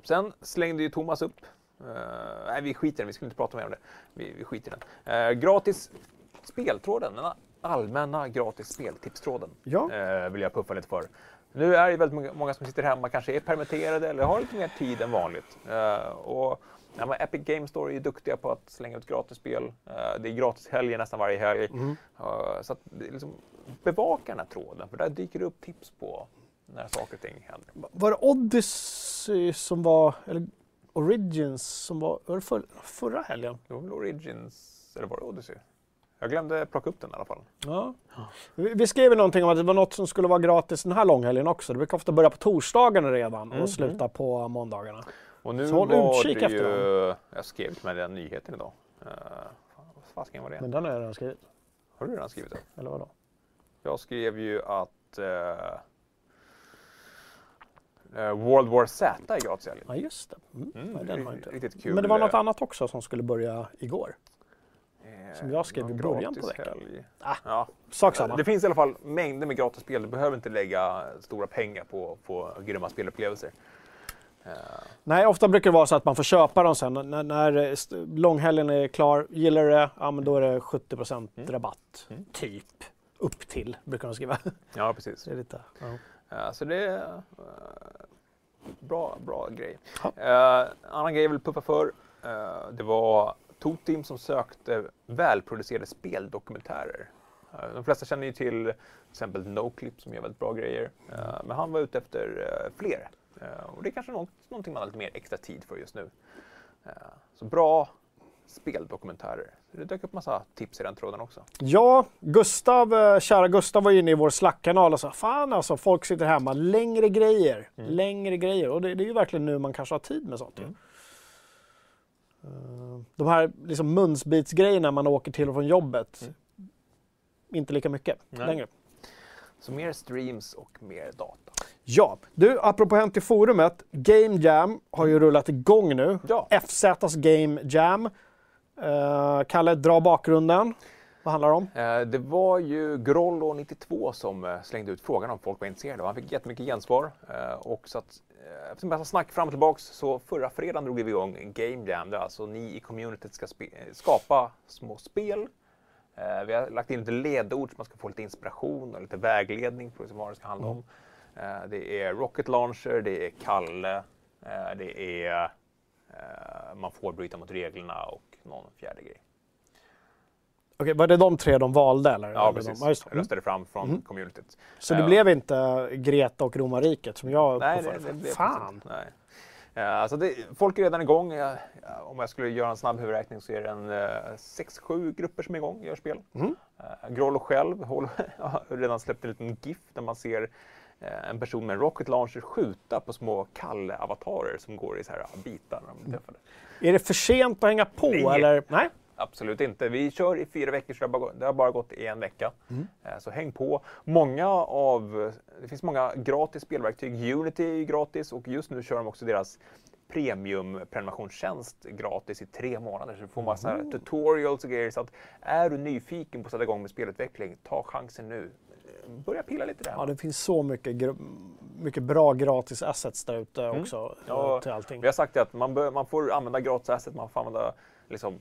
sen slängde ju Thomas upp. eh, nej, vi skiter i den. Vi skulle inte prata mer om det. Vi, vi skiter i den. Eh, gratis speltråden. Den allmänna gratis speltipstråden. Ja. eh, vill jag puffa lite för. Nu är det väldigt många, som sitter hemma, kanske är permitterade eller har lite mer tid än vanligt. Eh, och, ja, Epic Games Store är ju duktiga på att slänga ut gratisspel. Uh, det är gratis helger nästan varje helg. Mm. Eh, så att, liksom, bevaka den här tråden, för där dyker det upp tips på när saker och ting händer. Var det Odyssey som var, eller Origins som var, var det för, förra helgen? Det var väl Origins, eller var det Odyssey? Jag glömde plocka upp den i alla fall. Ja. Vi, skrev ju någonting om att det var något som skulle vara gratis den här långhelgen också. Det brukar ofta börja på torsdagarna redan Mm, och sluta på måndagarna. Och nu Så håll var utkik det efter ju, Jag skrev med den nyheten idag. Uh, vad fasiken var det? Men den har jag redan skrivit. Har du redan skrivit det? Eller vadå? Jag skrev ju att eh, eh, World War Z är gratis. Ja just det. Mm. Mm, Nej, den ri- inte. Riktigt kul. Men det var något eh, annat också som skulle börja igår. Som jag skrev i början på veckan. Ah. Ja. Sak samma. Det finns i alla fall mängder med gratis spel. Du behöver inte lägga stora pengar på, på grymma spelupplevelser. Eh, Nej, ofta brukar det vara så att man får köpa dem sen. När, när eh, långhelgen är klar, gillar du det, ja men då är det 70 Mm. rabatt. Mm. Typ. Upp till, brukar de skriva. ja, precis. Det är lite, ja. Eh, så det är eh, bra, bra grej. Annan grej jag vill puffa för. det var Toteam som sökte välproducerade speldokumentärer. Eh, de flesta känner ju till till exempel Noclip som gör väldigt bra grejer. Eh, men han var ute efter eh, fler. Och det är kanske något, någonting man har lite mer extra tid för just nu. Så bra speldokumentärer. Det dök upp massa tips i den tråden också. Ja, Gustav, kära Gustav var inne i vår Slack-kanal och sa fan alltså, folk sitter hemma, längre grejer, Mm. längre grejer. Och det, det är ju verkligen nu man kanske har tid med sånt. Mm. Eh, De här liksom munsbitsgrejerna man åker till och från jobbet, Mm. inte lika mycket Nej. längre. Så mer streams och mer data. Ja, du, apropå Hänt i forumet, Game Jam har ju rullat igång nu. Ja. FZs Game Jam. Uh, Kalle, dra bakgrunden. Vad handlar det om? Eh, Det var ju Grollo 92 som eh, slängde ut frågan om folk var intresserade. Han fick jättemycket gensvar. Och så att, Eh, efter en massa snack fram och tillbaks så förra fredagen drog vi igång Game Jam där alltså ni i communityt ska spe- eh, skapa små spel. Eh, Vi har lagt in lite ledord så man ska få lite inspiration och lite vägledning på vad det ska handla om. Eh, Det är Rocket Launcher, det är Kalle, eh, det är eh, man får bryta mot reglerna och någon fjärde grej. Okej, var det de tre de valde? Eller? Ja, eller precis. De? Det. Jag röstade fram från Mm. communityt. Så det Ja. blev inte Greta och romarriket som jag Nej, det, det blev Fan! Nej. Eh, Alltså det, folk är redan igång. Eh, Om jag skulle göra en snabb huvudräkning så är det en eh, 6-7 grupper som är igång och gör spel. Mm. Grollo själv har redan släppt en liten GIF där man ser en person med en rocket launcher skjuta på små Kalle-avatarer som går i så här bitar när de blir träffade. Är det för sent att hänga på Nej. eller? Nej? Absolut inte. Vi kör i fyra veckor så det har bara, det har bara gått en vecka. Mm. Eh, Så häng på. Många av, det finns många gratis spelverktyg. Unity är ju gratis och just nu kör de också deras premium-prenumerationstjänst gratis i tre månader. Så du får massa Mm. tutorials och grejer. Så att är du nyfiken på att sätta igång med spelutveckling, ta chansen nu. Börja pilla lite där. Ja, det finns så mycket, mycket bra gratis assets där ute också Mm. Ja, eh, till allting. Vi har sagt att man, bör, man får använda gratis asset, man får använda liksom,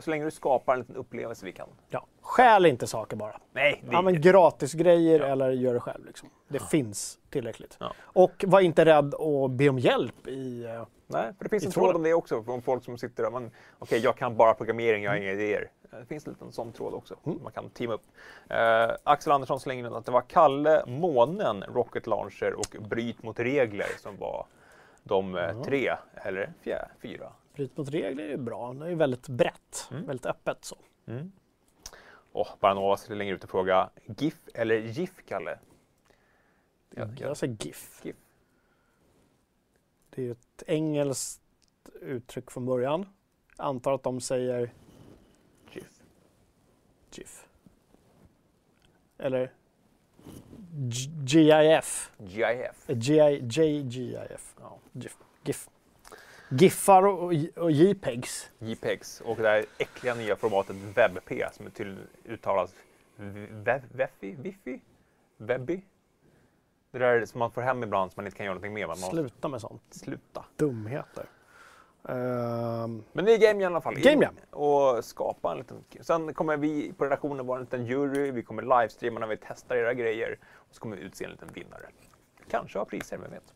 Så länge du skapar en liten upplevelse vi kan. Ja. Stjäl inte saker bara. Nej, det Ja, men gratis grejer eller gör det själv. Liksom. Det finns tillräckligt. Ja. Och var inte rädd att be om hjälp i... eh, Nej, för det finns en tråd om det också. Från folk som sitter där. Okej, jag kan bara programmering, jag har inga idéer. Eh, Det finns en liten sån tråd också. Man kan teama upp. Eh, Axel Andersson slänger in att det var Kalle, Månen, Rocket Launcher och Bryt mot regler som var de eh, tre, eller fjär, fyra. Bryt mot regler är bra. Det är väldigt brett. Mm. Väldigt öppet så. Och Baranova slänger ut en fråga. GIF eller GIF, Kalle? Det är- Jag säger GIF. GIF. Det är ju ett engelskt uttryck från början. Jag antar att de säger GIF. GIF. Eller GIF. GIF. Eh, GI, JGIF. Ja. GIF. GIF. Giffar och, och JPEGs. JPEGs och det här äckliga nya formatet WebP som till uttalas Weffi? Wiffi? Webby? Det där som man får hem ibland som man inte kan göra någonting med. Man Sluta med sånt. sluta. Dumheter. Ehm, Men det är Game Jam i alla fall. Game Jam. Och skapa en liten... Sen kommer vi på redaktionen vara en liten jury. Vi kommer livestreama när vi testar era grejer. Och så kommer vi utse en liten vinnare. Kanske ha priser, vem vet?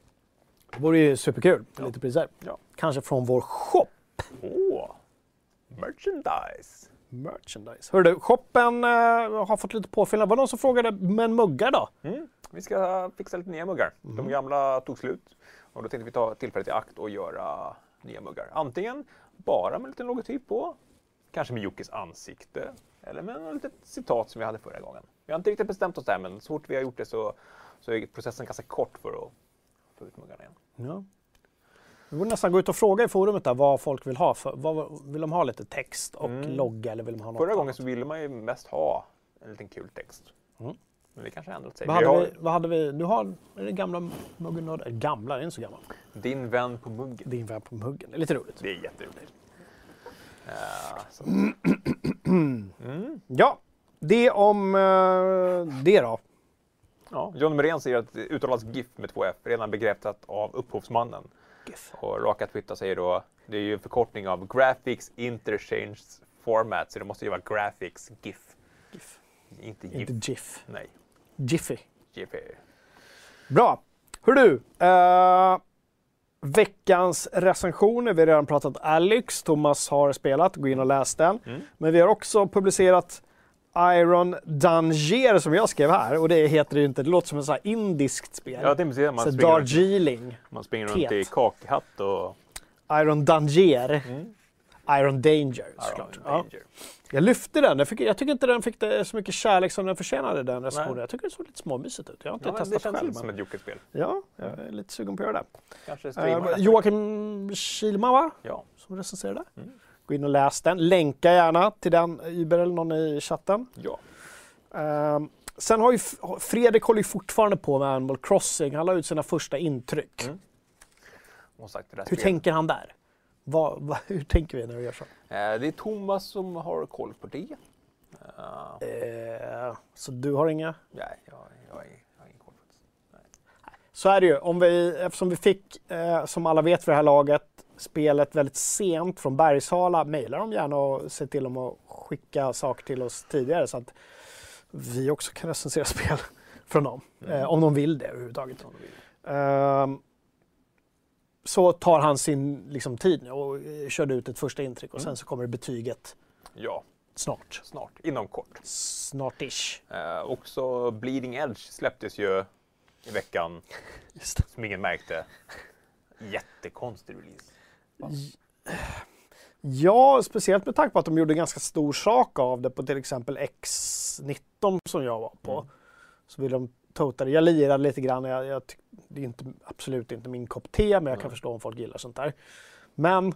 Det vore ju superkul Ja. lite priser. Ja. Kanske från vår shop. Åh! Merchandise! Merchandise. Hörru du, shoppen eh, har fått lite påfyllnad. Var det någon som frågade, men muggar då? Mm. Vi ska fixa lite nya muggar. De gamla tog slut. Och då tänkte vi ta tillfället i akt och göra nya muggar. Antingen bara med en liten logotyp på, kanske med Jockes ansikte, eller med ett litet citat som vi hade förra gången. Vi har inte riktigt bestämt oss där, men så fort vi har gjort det så, så är processen ganska kort för att få ut muggarna igen. Ja. Vi borde nästan gå ut och fråga i forumet där vad folk vill ha. För, vad, vill de ha lite text och Mm. logga eller vill de ha något Förra gången annat? så ville man ju mest ha en liten kul text. Mm. Men det kanske har ändrat sig. Vad Vi hade, har vi, vad hade vi? Du har det gamla muggen? Gamla, det är inte så gammal. din vän på muggen. Din vän på muggen. Det är lite roligt. Det är jätteroligt. Ja, så. Ja, det om eh, det då. Ja, John Merén säger att det uttalas GIF med två F, redan bekräftat av upphovsmannen. GIF. Och Raka Twitter säger då, det är ju en förkortning av Graphics Interchange Format, så det måste ju vara Graphics GIF. GIF. Inte GIF. Inte GIF. Nej, Jiffy. Är... Bra. Hör du. eh, veckans recensioner. Vi har redan pratat Alex. Thomas har spelat. Gå in och läs den. Mm. Men vi har också publicerat Iron Danger som jag skrev här. Och det heter det ju inte. Det låter som ett så här indiskt spel. Ja, det precis, man så springer, runt, Darjeeling. man springer runt i kakhatt och... Iron Danger. Mm. Iron Danger såklart. Iron Ja. Danger. Jag lyfte den. Jag, fick, jag tycker inte den fick det så mycket kärlek som den förtjänade den recensionen. Jag tycker det såg lite småmysigt ut. Jag har inte Ja, men det testat känns själv. lite som ett Jocke-spel. Ja, jag är lite sugen på att göra det. Kanske Uh. Joakim Kilman va? Ja. Som recenserade. Mm. Gå in och läs den. Länka gärna till den, Iber eller någon i chatten. ja. Ehm, sen har ju Fredrik håller ju fortfarande på med Animal Crossing. Han la ut sina första intryck. Mm. Hur spelet. tänker han där? Vad, vad, hur tänker vi när vi gör så? Eh, Det är Thomas som har koll på det. Eh, Eh, så du har inga? nej, jag, jag, jag har ingen koll faktiskt. Så är det ju. Om vi, eftersom vi fick, eh, som alla vet för det här laget, spelet väldigt sent från Bergsala, mejla dem gärna och se till dem att skicka saker till oss tidigare så att vi också kan recensera spel från dem. Mm. Eh, om de vill det överhuvudtaget. Vill. Ehm, så tar han sin liksom, tid nu och eh, körde ut ett första intryck och sen Mm. så kommer betyget Ja, snart. snart. Inom kort. Snart-ish. Eh, också Bleeding Edge släpptes ju i veckan, som ingen märkte. Jättekonstig release. Ja, speciellt med tanke på att de gjorde ganska stor sak av det på till exempel X19 som jag var på. Mm. Så vill de tota det. Jag lirade lite grann. Jag, jag, det är inte, absolut inte min kopp te, men jag kan Nej. förstå om folk gillar sånt där. Men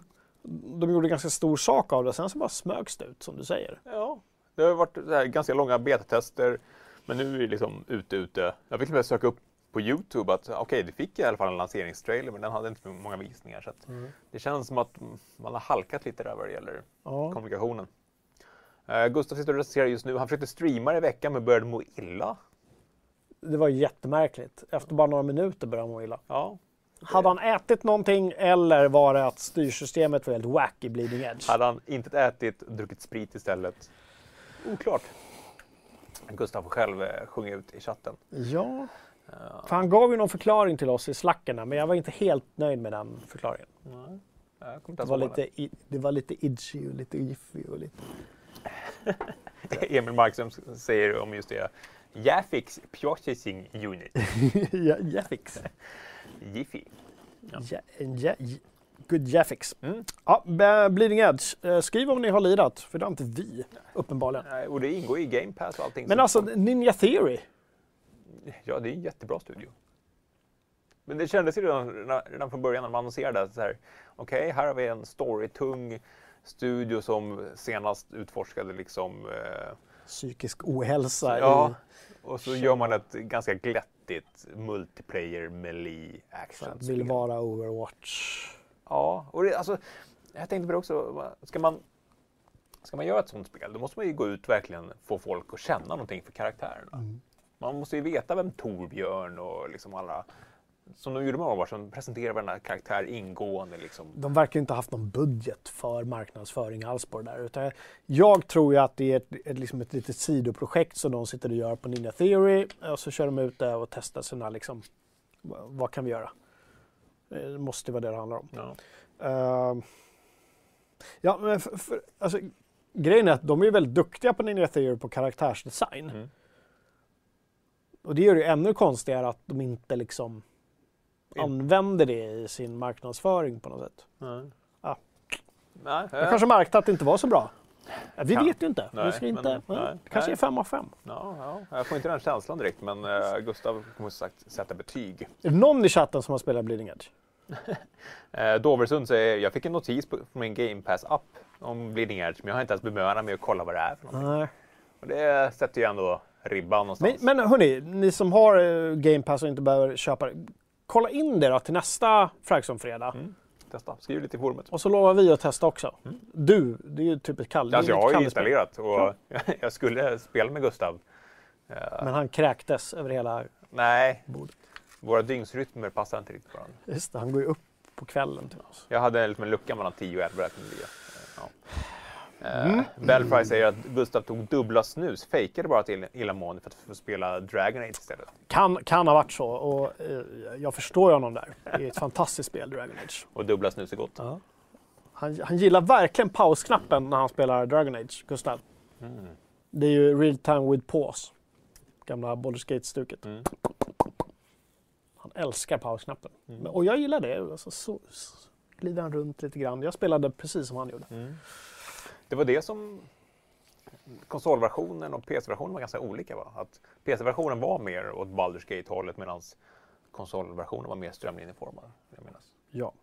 de gjorde ganska stor sak av det. Sen så bara smögs det ut som du säger. Ja, det har varit ganska långa betatester, men nu är det liksom ute, ute. Jag fick till och med söka upp på Youtube att okej, det fick i alla fall en lanseringstrailer, men den hade inte många visningar. Så att det känns som att man har halkat lite där vad det gäller Ja. kommunikationen. Uh, Gustav sitter och recenserar just nu. Han försökte streama i veckan men började må illa. Det var jättemärkligt. Efter bara några minuter började han må illa. Ja. Hade han ätit någonting eller var det att styrsystemet var helt wack i Bleeding Edge? Hade han inte ätit, druckit sprit istället? Oklart. Gustav själv eh, sjunga ut i chatten. Ja. För han gav ju någon förklaring till oss i slackerna men jag var inte helt nöjd med den förklaringen. Nej, Det var lite, i- det var lite itchy och lite jiffy och lite... Emil Markström säger om just det. Jafix Processing Unit. ja, Jaffix. Jiffy. Ja. Ja, ja, good Jaffix. Mm. Ja, Bleeding Edge. Eh, Skriv om ni har lirat, för det har inte vi uppenbarligen. Nej, Och det ingår i Game Pass och allting. Men så- alltså Ninja Theory. Ja, det är en jättebra studio. Men det kändes ju redan, redan- från början när man annonserade att så här, okej, här har vi en storytung studio som senast utforskade liksom, eh, Psykisk ohälsa ja, i och så gör man ett ganska glättigt multiplayer melee action. vill vara Overwatch. Ja, och det, alltså, jag tänkte på det också, ska man, ska man göra ett sånt spel, då måste man ju gå ut och verkligen få folk att känna någonting för karaktärerna. Mm. Man måste ju veta vem Torbjörn och liksom alla, som de gjorde med som presenterar varenda karaktär ingående. Liksom. De verkar inte ha haft någon budget för marknadsföring alls på det där. Utan jag tror ju att det är ett, ett, liksom ett litet sidoprojekt som de sitter och gör på Ninja Theory. Och så kör de ut det och testar sina liksom, vad kan vi göra? Det måste vara det det handlar om. Ja. Ehm, ja, men för, för, alltså, grejen är att de är väldigt duktiga på Ninja Theory på karaktärsdesign. Mm. Och det gör det ju ännu konstigare att de inte liksom In- använder det i sin marknadsföring på något sätt. Nej. Ja. Nej, Jag eh, kanske märkte att det inte var så bra. Ja, Vi Kan. vet ju inte. Nej, vi ska inte men- nej, nej, det kanske nej. är fem av fem. ja, ja, jag får inte den känslan direkt, men eh, Gustav kommer sagt sätta betyg. Är det någon i chatten som har spelat Bleeding Edge? Eh, Doversund säger, jag fick en notis på, på min Game Pass-app om Bleeding Edge, men jag har inte ens bemödat mig att kolla vad det är för någonting. Nej. Och det sätter ju ändå ribban Men, någonstans. men hörni, ni som har eh, Game Pass och inte behöver köpa det. Kolla in det då till nästa Fragson-fredag. Mm. Testa, skriv lite i forumet. Och så lovar vi att testa också. Du, det är ju typiskt Kalle. det är Alltså, jag har ju installerat och jag skulle spela med Gustav. Eh, Men han kräktes över hela nej, bordet. våra dygnsrytmer passar inte riktigt varandra. Just det, han går ju upp på kvällen till oss. Jag hade en lucka mellan 10 och 11 jag kunde ligga. Eh, Ja. Mm. Eh, Bellfry säger att Gustav tog dubbla snus, fejkade bara till illamående för att få spela Dragon Age istället. Kan, kan ha varit så och eh, jag förstår ju honom där. Det är ett fantastiskt spel, Dragon Age. Och dubbla snus är gott. Ja. Han, han gillar verkligen pausknappen när han spelar Dragon Age, Gustav. Mm. Det är ju real time with pause. Gamla Baldur's Gate-stuket. Mm. Han älskar pausknappen. Mm. Och jag gillar det. Alltså, så, så glider han runt lite grann. Jag spelade precis som han gjorde. Mm. Det var det som konsolversionen och PC-versionen var ganska olika. Va? Att PC-versionen var mer åt Baldur's Gate-hållet medan konsolversionen var mer strömlinjeformad. Jag minns. Ja.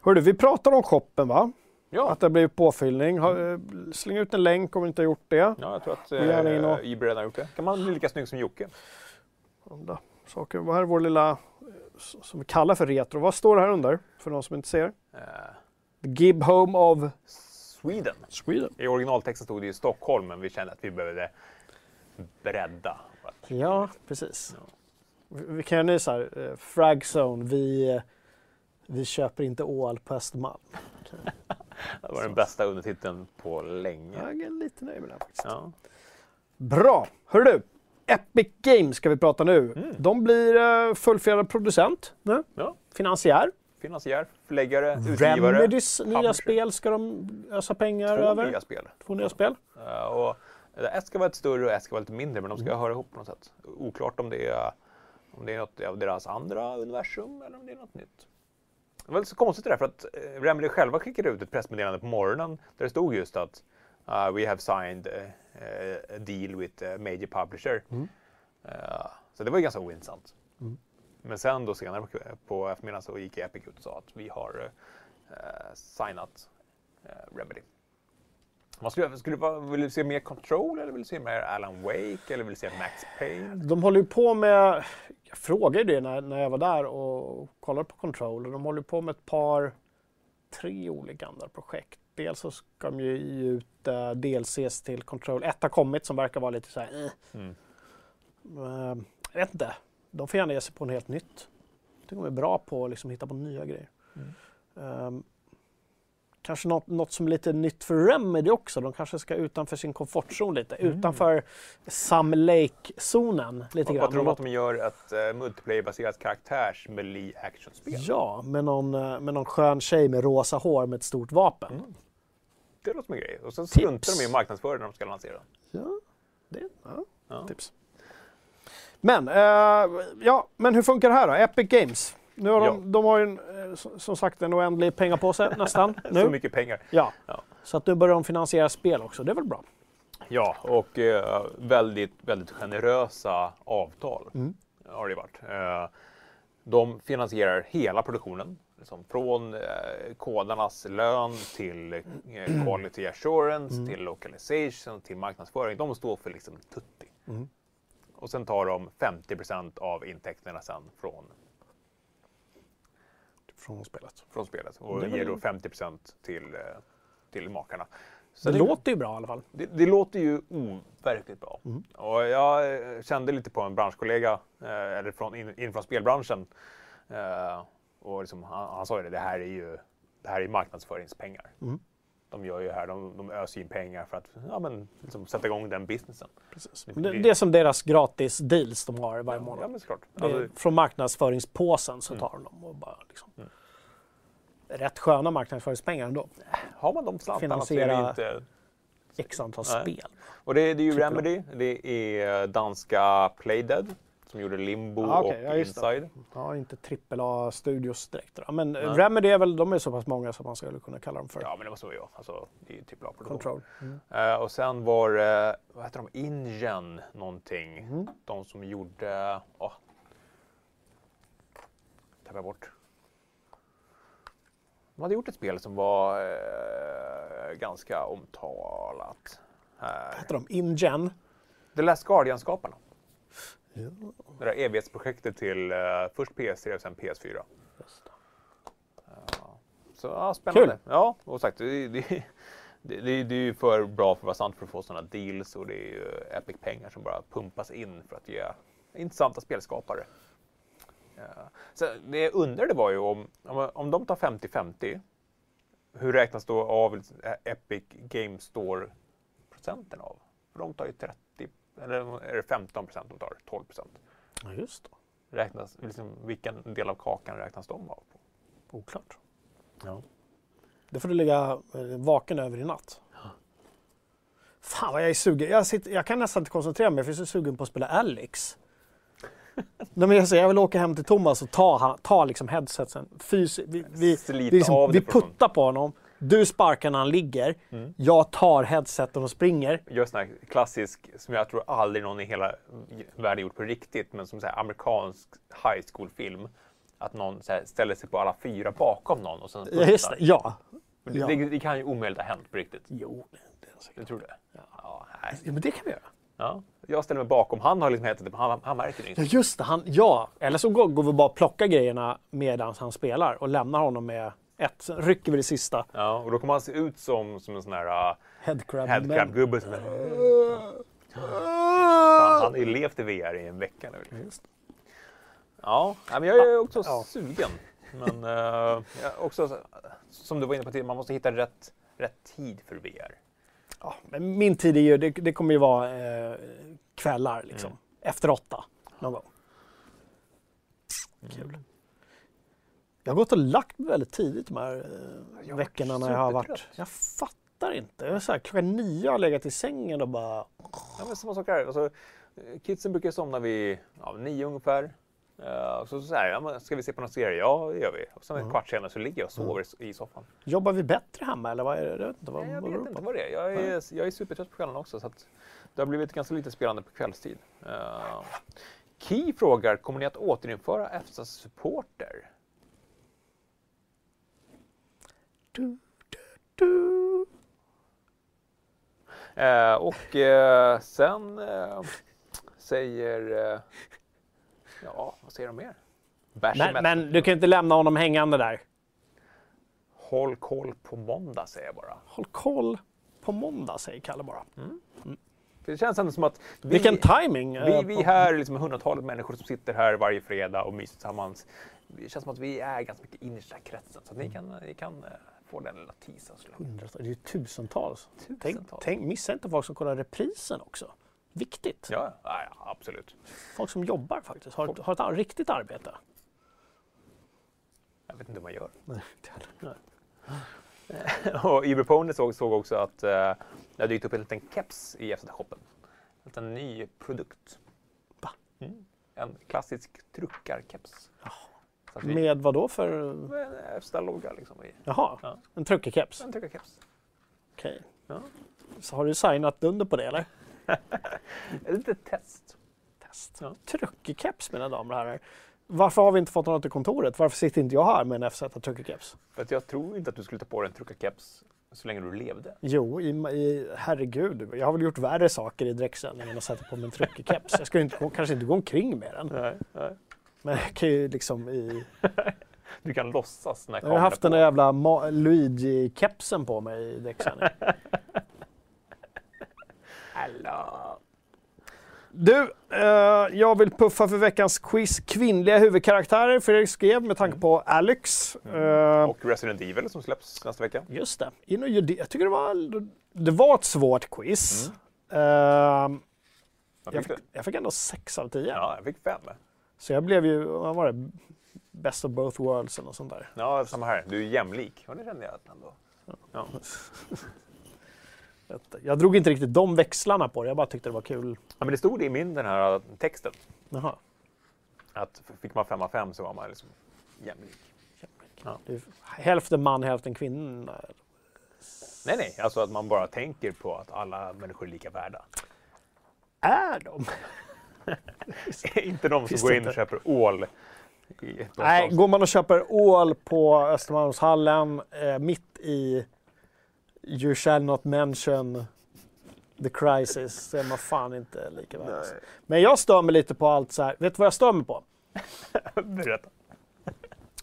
Hörru, vi pratar om shoppen va? Ja, Att det blir påfyllning. Eh, släng ut en länk om ni inte har gjort det. ja, jag tror att eh, Ibra redan har gjort det. Kan man bli lika snygg som Jocke? Andra saker. Vad här är vår lilla, eh, som vi kallar för retro. Vad står det här under? För de som inte ser. The Gib Home of Sweden. Sweden. I originaltexten stod det i Stockholm, men vi kände att vi behövde bredda. Ja, precis. Ja. Vi kan göra nu så här. eh, Fragzone. Vi, eh, vi köper inte ål på Östermalm. Det var den bästa undertiteln på länge. Jag är lite nöjd med det här faktiskt. Ja. Bra! Hörru du! Epic Games ska vi prata nu. Mm. De blir uh, fullfjädrad producent nu. Ja. Finansiär. Finansiär, förläggare, utgivare. Remedys nya publisher. spel ska de ösa pengar Två över. nya spel. Två nya spel. Eh, och ett ska vara ett större och ett ska vara lite mindre, men de Mm. ska höra ihop på något sätt. Oklart om det är, om det är något av deras andra universum eller om det är något nytt. Det var lite så konstigt det där, för att eh, Remedy själva skickade ut ett pressmeddelande på morgonen där det stod just att uh, we have signed eh, a deal with a major publisher. Mm. Eh, så det var ju ganska ointressant. Mm. Men sen då senare på, på eftermiddagen så gick Epic ut och sa att vi har eh, signat eh, Remedy. Man skulle, skulle, vara- vill du se mer Control eller vill du se mer Alan Wake eller vill du se Max Payne? De håller ju på med, jag frågade det när, när jag var där och kollade på Control. De håller på med ett par, tre olika andra projekt. Dels så ska de ju ge ut uh, DLCs till Control. Ett har kommit som verkar vara lite så här, eh. Mm. Eh, jag vet inte. De får gärna ge sig på något helt nytt. Jag tycker de är bra på att liksom hitta på nya grejer. Ehm, kanske något, något som är lite nytt för Remedy också. De kanske ska utanför sin komfortzon lite. Utanför Sam Lake-zonen lite Vad, grann. vad tror du att de gör ett uh, multiplayer-baserat karaktärs melee actionspel? Ja, med någon, eh, med någon skön tjej med rosa hår med ett stort vapen. Mm. Det låter som en grej. Och sen struntar de i att marknadsföra när de ska lansera. Ja, det ja, Ja. tips. Men, eh, ja, men hur funkar det här då? Epic Games. Nu har de, Ja. de har ju en, eh, som sagt en oändlig pengapåse nästan. Så nu. mycket pengar. Ja. Ja. Så att nu börjar de finansiera spel också. Det är väl bra? Ja, och eh, väldigt, väldigt generösa avtal Mm. har det varit. Eh, de finansierar hela produktionen. Liksom från eh, kodarnas lön till eh, quality assurance, Mm. till localization, till marknadsföring. De står för liksom tutti. Mm. Och sen tar de 50% av intäkterna sen från, Från spelet. från spelet och Det ger då 50 till, eh, till makarna. Så det det- låter ju bra i alla fall. Det, det låter ju overkligt bra. Mm. Och jag eh, kände lite på en branschkollega, eh, eller från, in, in från spelbranschen. Eh, och liksom, han, han sa ju det, det här är ju det här är marknadsföringspengar. Mm. De gör ju här, de, de öser in pengar för att ja, men, liksom, sätta igång den businessen. Precis. Det- Det, är som deras gratis deals de har varje Ja, månad. men såklart. Alltså, från marknadsföringspåsen så Mm. tar de dem och bara liksom. Rätt sköna marknadsföringspengar ändå. har man de slantarna så är det inte... X antal Nej. spel. Och det, det är ju. Remedy, det är danska Playdead som gjorde Limbo Ah, okej, och ja. Inside. Ja, inte trippel A studios direkt. då. Men Nej. Remedy är väl, de är så pass många som man skulle kunna kalla dem för. Ja, men det måste vara jag. Alltså, det är ju typ produktion. Control. Mm. Eh, och sen var det, vad heter de, Ingen någonting. Mm. De som gjorde, åh. Tappar jag bort. De hade gjort ett spel som var eh, ganska omtalat. Här. Heter de InGen? The Last Guardian-skaparna. Ja, Det där evighetsprojektet till eh, först PS3 och sen PS4. just det. Så ja, spännande. Kul. Ja, och sagt, det, det, det, det, är ju för bra för att vara sant för att få sådana deals och det är ju Epic-pengar som bara pumpas in för att ge intressanta spelskapare. Ja. Så det jag undrade var ju om, om, om de tar 50-50, hur räknas då av Epic Game Store-procenten av? För de tar ju 30, eller är det 15 procent de tar? 12 procent? Ja, just det. Räknas, liksom, vilken del av kakan räknas de av på? Oklart. Ja. Det får du ligga eh, vaken över i natt. Fan vad jag är sugen. Jag, sitter, jag kan nästan inte koncentrera mig för jag är så sugen på att spela Alex. Nej, men jag, säger, jag vill åka hem till Thomas och ta, ta liksom headsetsen. Fys, vi vi, vi, liksom, vi puttar på honom. Du sparkar när han ligger. Mm. Jag tar headseten och springer. gör sån här klassisk, som jag tror aldrig någon i hela världen gjort på riktigt, men som så här amerikansk high school-film. Att någon här ställer sig på alla fyra bakom någon och sen Ja, just det. Ja. Det, ja. det, det kan ju omöjligt ha hänt på riktigt. Jo, det, det är säkert. Du tror det? Ja. nej. Ja, men det kan vi göra. Ja. Jag ställer mig bakom, han har liksom hetat han, han märker det Ja, inte. just det. Han, ja, eller så går, går vi bara och plockar grejerna medan han spelar och lämnar honom med ett. Sen rycker vi det sista. Ja, och då kommer han se ut som, som en sån här uh, Headcrab. headcrab-gubbe. är- Han, har ju levt i VR i en vecka nu. Just. Ja, men jag är också Ja. sugen. Men är också, så- som du var inne på tidigare, man måste hitta rätt, rätt tid för VR. Ja, men min tid är ju, det, det kommer ju vara eh, kvällar liksom. Mm. Efter åtta någon gång. Kul. Jag har gått och lagt mig väldigt tidigt de här eh, veckorna när jag har varit... Jag fattar inte. Jag är så här, klockan nio har jag legat i sängen och bara... Ja, men samma sak här. Alltså, eh, kidsen brukar somna vid ja, nio ungefär. Uh, så så här, ja, men ska vi se på någon serie? Ja, det gör vi. Och sen en Mm. kvart senare så ligger jag och sover i soffan. Jobbar vi bättre hemma eller vad är det? Jag vet inte. Vad, Nej, jag vad vet inte vad det är. Jag är, jag är supertrött på kvällen också. Så att det har blivit ganska lite spelande på kvällstid. Uh, Key frågar, kommer ni att återinföra EFSAs supporter? Du, du, du. Eh, och eh, sen eh, säger... Eh, ja, vad säger de mer? Men, men du kan ju inte lämna honom hängande där. Håll koll på måndag säger jag bara. Håll koll på måndag säger Kalle bara. Mm. Mm. Det känns ändå som att vi, Vilken timing! vi, eh, vi på- här, liksom hundratalet människor som sitter här varje fredag och myser tillsammans. Det känns som att vi är ganska mycket innersta kretsen. Så att ni kan, ni kan eh, få den lilla teasern. Hundratals, det är ju tusentals. Tänk, Tusentals. tänk, missa inte folk som kollar reprisen också. Viktigt. Ja, ja, absolut. Folk som jobbar faktiskt, har, ett- har ett riktigt arbete. Jag vet inte hur man gör. Nej. Och Iberpony såg, såg också att eh, det har dykt upp en liten keps i FZ-shoppen. En liten ny produkt. Mm. En klassisk truckarkeps. Vi- Med vad då för... med en FZ-logga liksom. I. Jaha, Ja. en truckerkeps? En truckarkeps. Okej. Ja. Så har du signat under på det eller? Ett litet test. Test. Ja. Truckerkeps mina damer och herrar. Varför har vi inte fått något till kontoret? Varför sitter inte jag här med en FZ truckerkeps? För att jag tror inte att du skulle ta på dig en truckarkeps så länge du levde. Jo, i, i, herregud. Jag har väl gjort värre saker i direktsändningen än att sätta på mig en truckerkeps. Jag ska inte, kanske inte gå omkring med den. Nej, nej. Men jag kan ju liksom i... Du kan låtsas när Jag har haft är den där jävla Ma- Luigi-kepsen på mig i direktsändning. Hallå. Du, eh, jag vill puffa för veckans quiz kvinnliga huvudkaraktärer. Fredrik skrev med tanke på Alex. Eh, Och Resident Evil som släpps nästa vecka. Just det. In och det. Jag tycker det var, det var ett svårt quiz. Eh, Vad jag, fick jag fick ändå 6 av 10. Ja, jag fick fem. Så jag blev ju, vad var det? Best of both worlds eller något sånt där. Ja, samma här. Du är jämlik. Och det kände jag ändå. Ja. Jag drog inte riktigt de växlarna på det, jag bara tyckte det var kul. ja, men det stod i min den här texten. Jaha. Att fick man fem av fem så var man liksom jämlik. Ja. Det är hälften man, hälften kvinna. Nej, nej. Alltså att man bara tänker på att alla människor är lika värda. Är de? inte de som går in och inte? köper ål. Nej, går man och köper ål på Östermalmshallen eh, mitt i You shall not mention the crisis så är man fan inte lika värd. Men jag stör mig lite på allt så här. Vet du vad jag stör mig på? Berätta. Vet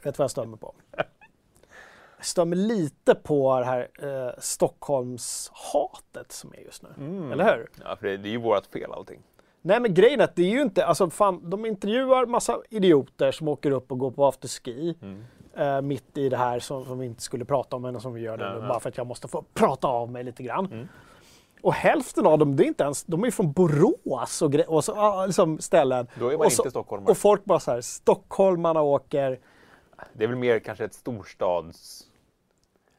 du vad jag stör mig på? Jag stör mig lite på det här eh, Stockholmshatet som är just nu. Mm. Eller hur? Ja, för det, det är ju vårt fel allting. Nej men grejen är att det är ju inte, alltså fan, de intervjuar massa idioter som åker upp och går på afterski. Mm. eh, mitt i det här som, som vi inte skulle prata om, men som vi gör det nu, bara för att jag måste få prata av mig lite grann. Mm. Och hälften av dem, det är inte ens, de är från Borås och, och så, ah, liksom ställen. Då är man och, så, inte stockholmare. och folk bara så här, stockholmarna åker, Det är väl mer kanske ett storstads...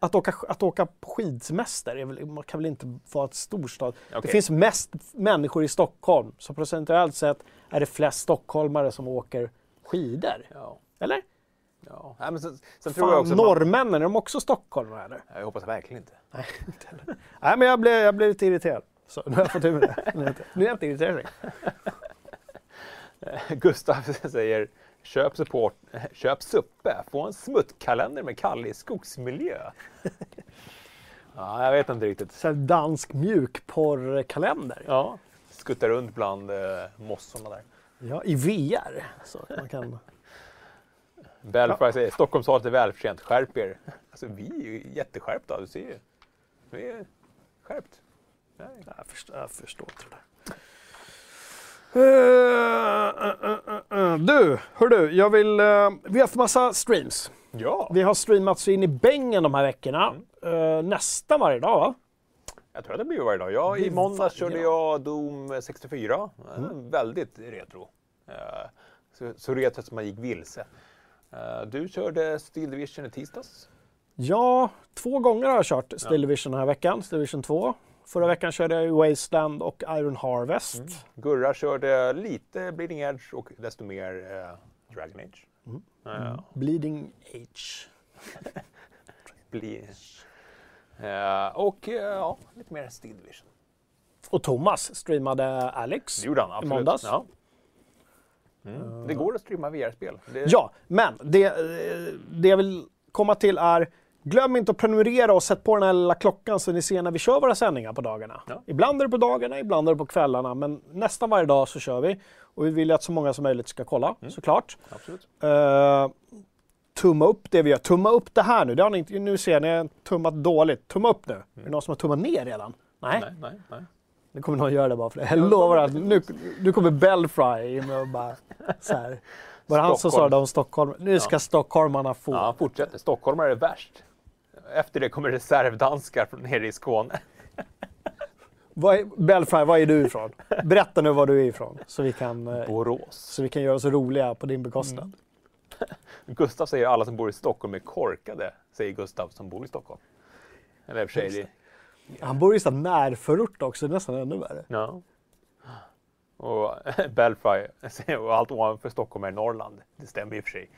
att åka, att åka på skidsemester, är väl, kan väl inte vara ett storstad. Det Okej. finns mest människor i Stockholm, så procentuellt sett är det flest stockholmare som åker skidor. Ja. Eller? ja. Nej, men sen, sen tror jag Fan, också att man, norrmännen, är de också stockholmare eller? Jag hoppas verkligen inte. Nej, inte heller. Nej, men jag blev, jag blev lite irriterad. Så nu har jag fått ur det. Nu är jag inte- Nu är jag inte irriterad längre. Gustav säger köp, support, köp suppe, få en smuttkalender med Kalle i skogsmiljö. ja, jag vet inte riktigt. Så dansk mjukporrkalender. Ja. Skuttar runt bland eh, mossorna där. Ja, i VR. Så att man kan... Belfry säger Stockholmshatet är välförtjänt, skärp er. Alltså vi är ju jätteskärpta, du ser ju. Vi är skärpt. Nej. Jag förstår, jag förstår inte det där. Eh. Du, hör du, jag vill... eh, vi har haft massa streams. Ja, Vi har streamat så in i bängen de här veckorna. Eh, nästan varje dag va? jag tror att det blir varje dag. Ja, I måndags körde jag Doom 64. Eh, Väldigt retro. Så, så retro som man gick vilse. Du körde Steel Division i tisdags. Ja, två gånger har jag kört Steel Division den här veckan. Steel Division 2. Förra veckan körde jag Wasteland och Iron Harvest. Gurra körde lite Bleeding Edge och desto mer eh, Dragon Age. Eh, Bleeding Age. bli, eh, och eh, ja, lite mer Steel Division. Och Thomas streamade Alex. Det gjorde han absolut. måndags. Ja. Mm. Det går att streama VR-spel. Det- Ja, men det, eh, det jag vill komma till är Glöm inte att prenumerera och sätt på den här lilla klockan så ni ser när vi kör våra sändningar på dagarna. Ja. Ibland är det på dagarna, ibland är det på kvällarna, men nästan varje dag så kör vi. Och vi vill ju att så många som möjligt ska kolla, Mm. såklart. Absolut. Uh, tumma upp det vi gör. Tumma upp det här nu. Det har ni inte, nu ser ni, har tummat dåligt. Tumma upp nu. Är det någon som har tummat ner redan? Nej. Nej, nej, nej. Nu kommer någon göra det bara för det. Jag lovar att nu, nu kommer Belfry in och bara så här. Var det han som sa det om Stockholm? Nu ska Ja. stockholmarna få. Ja, fortsätter. Stockholmare är värst. Efter det kommer reservdanskar nere i Skåne. Belfry, var är du ifrån? Berätta nu var du är ifrån. Så vi kan, eh, Borås. så vi kan göra oss roliga på din bekostnad. Mm. Gustav säger alla som bor i Stockholm är korkade, säger Gustav som bor i Stockholm. Eller för sig, det, Han bor i sån närförort också, det är nästan ännu värre. ja. Och Belfry säger och allt ovanför Stockholm är Norrland. Det stämmer i och för sig.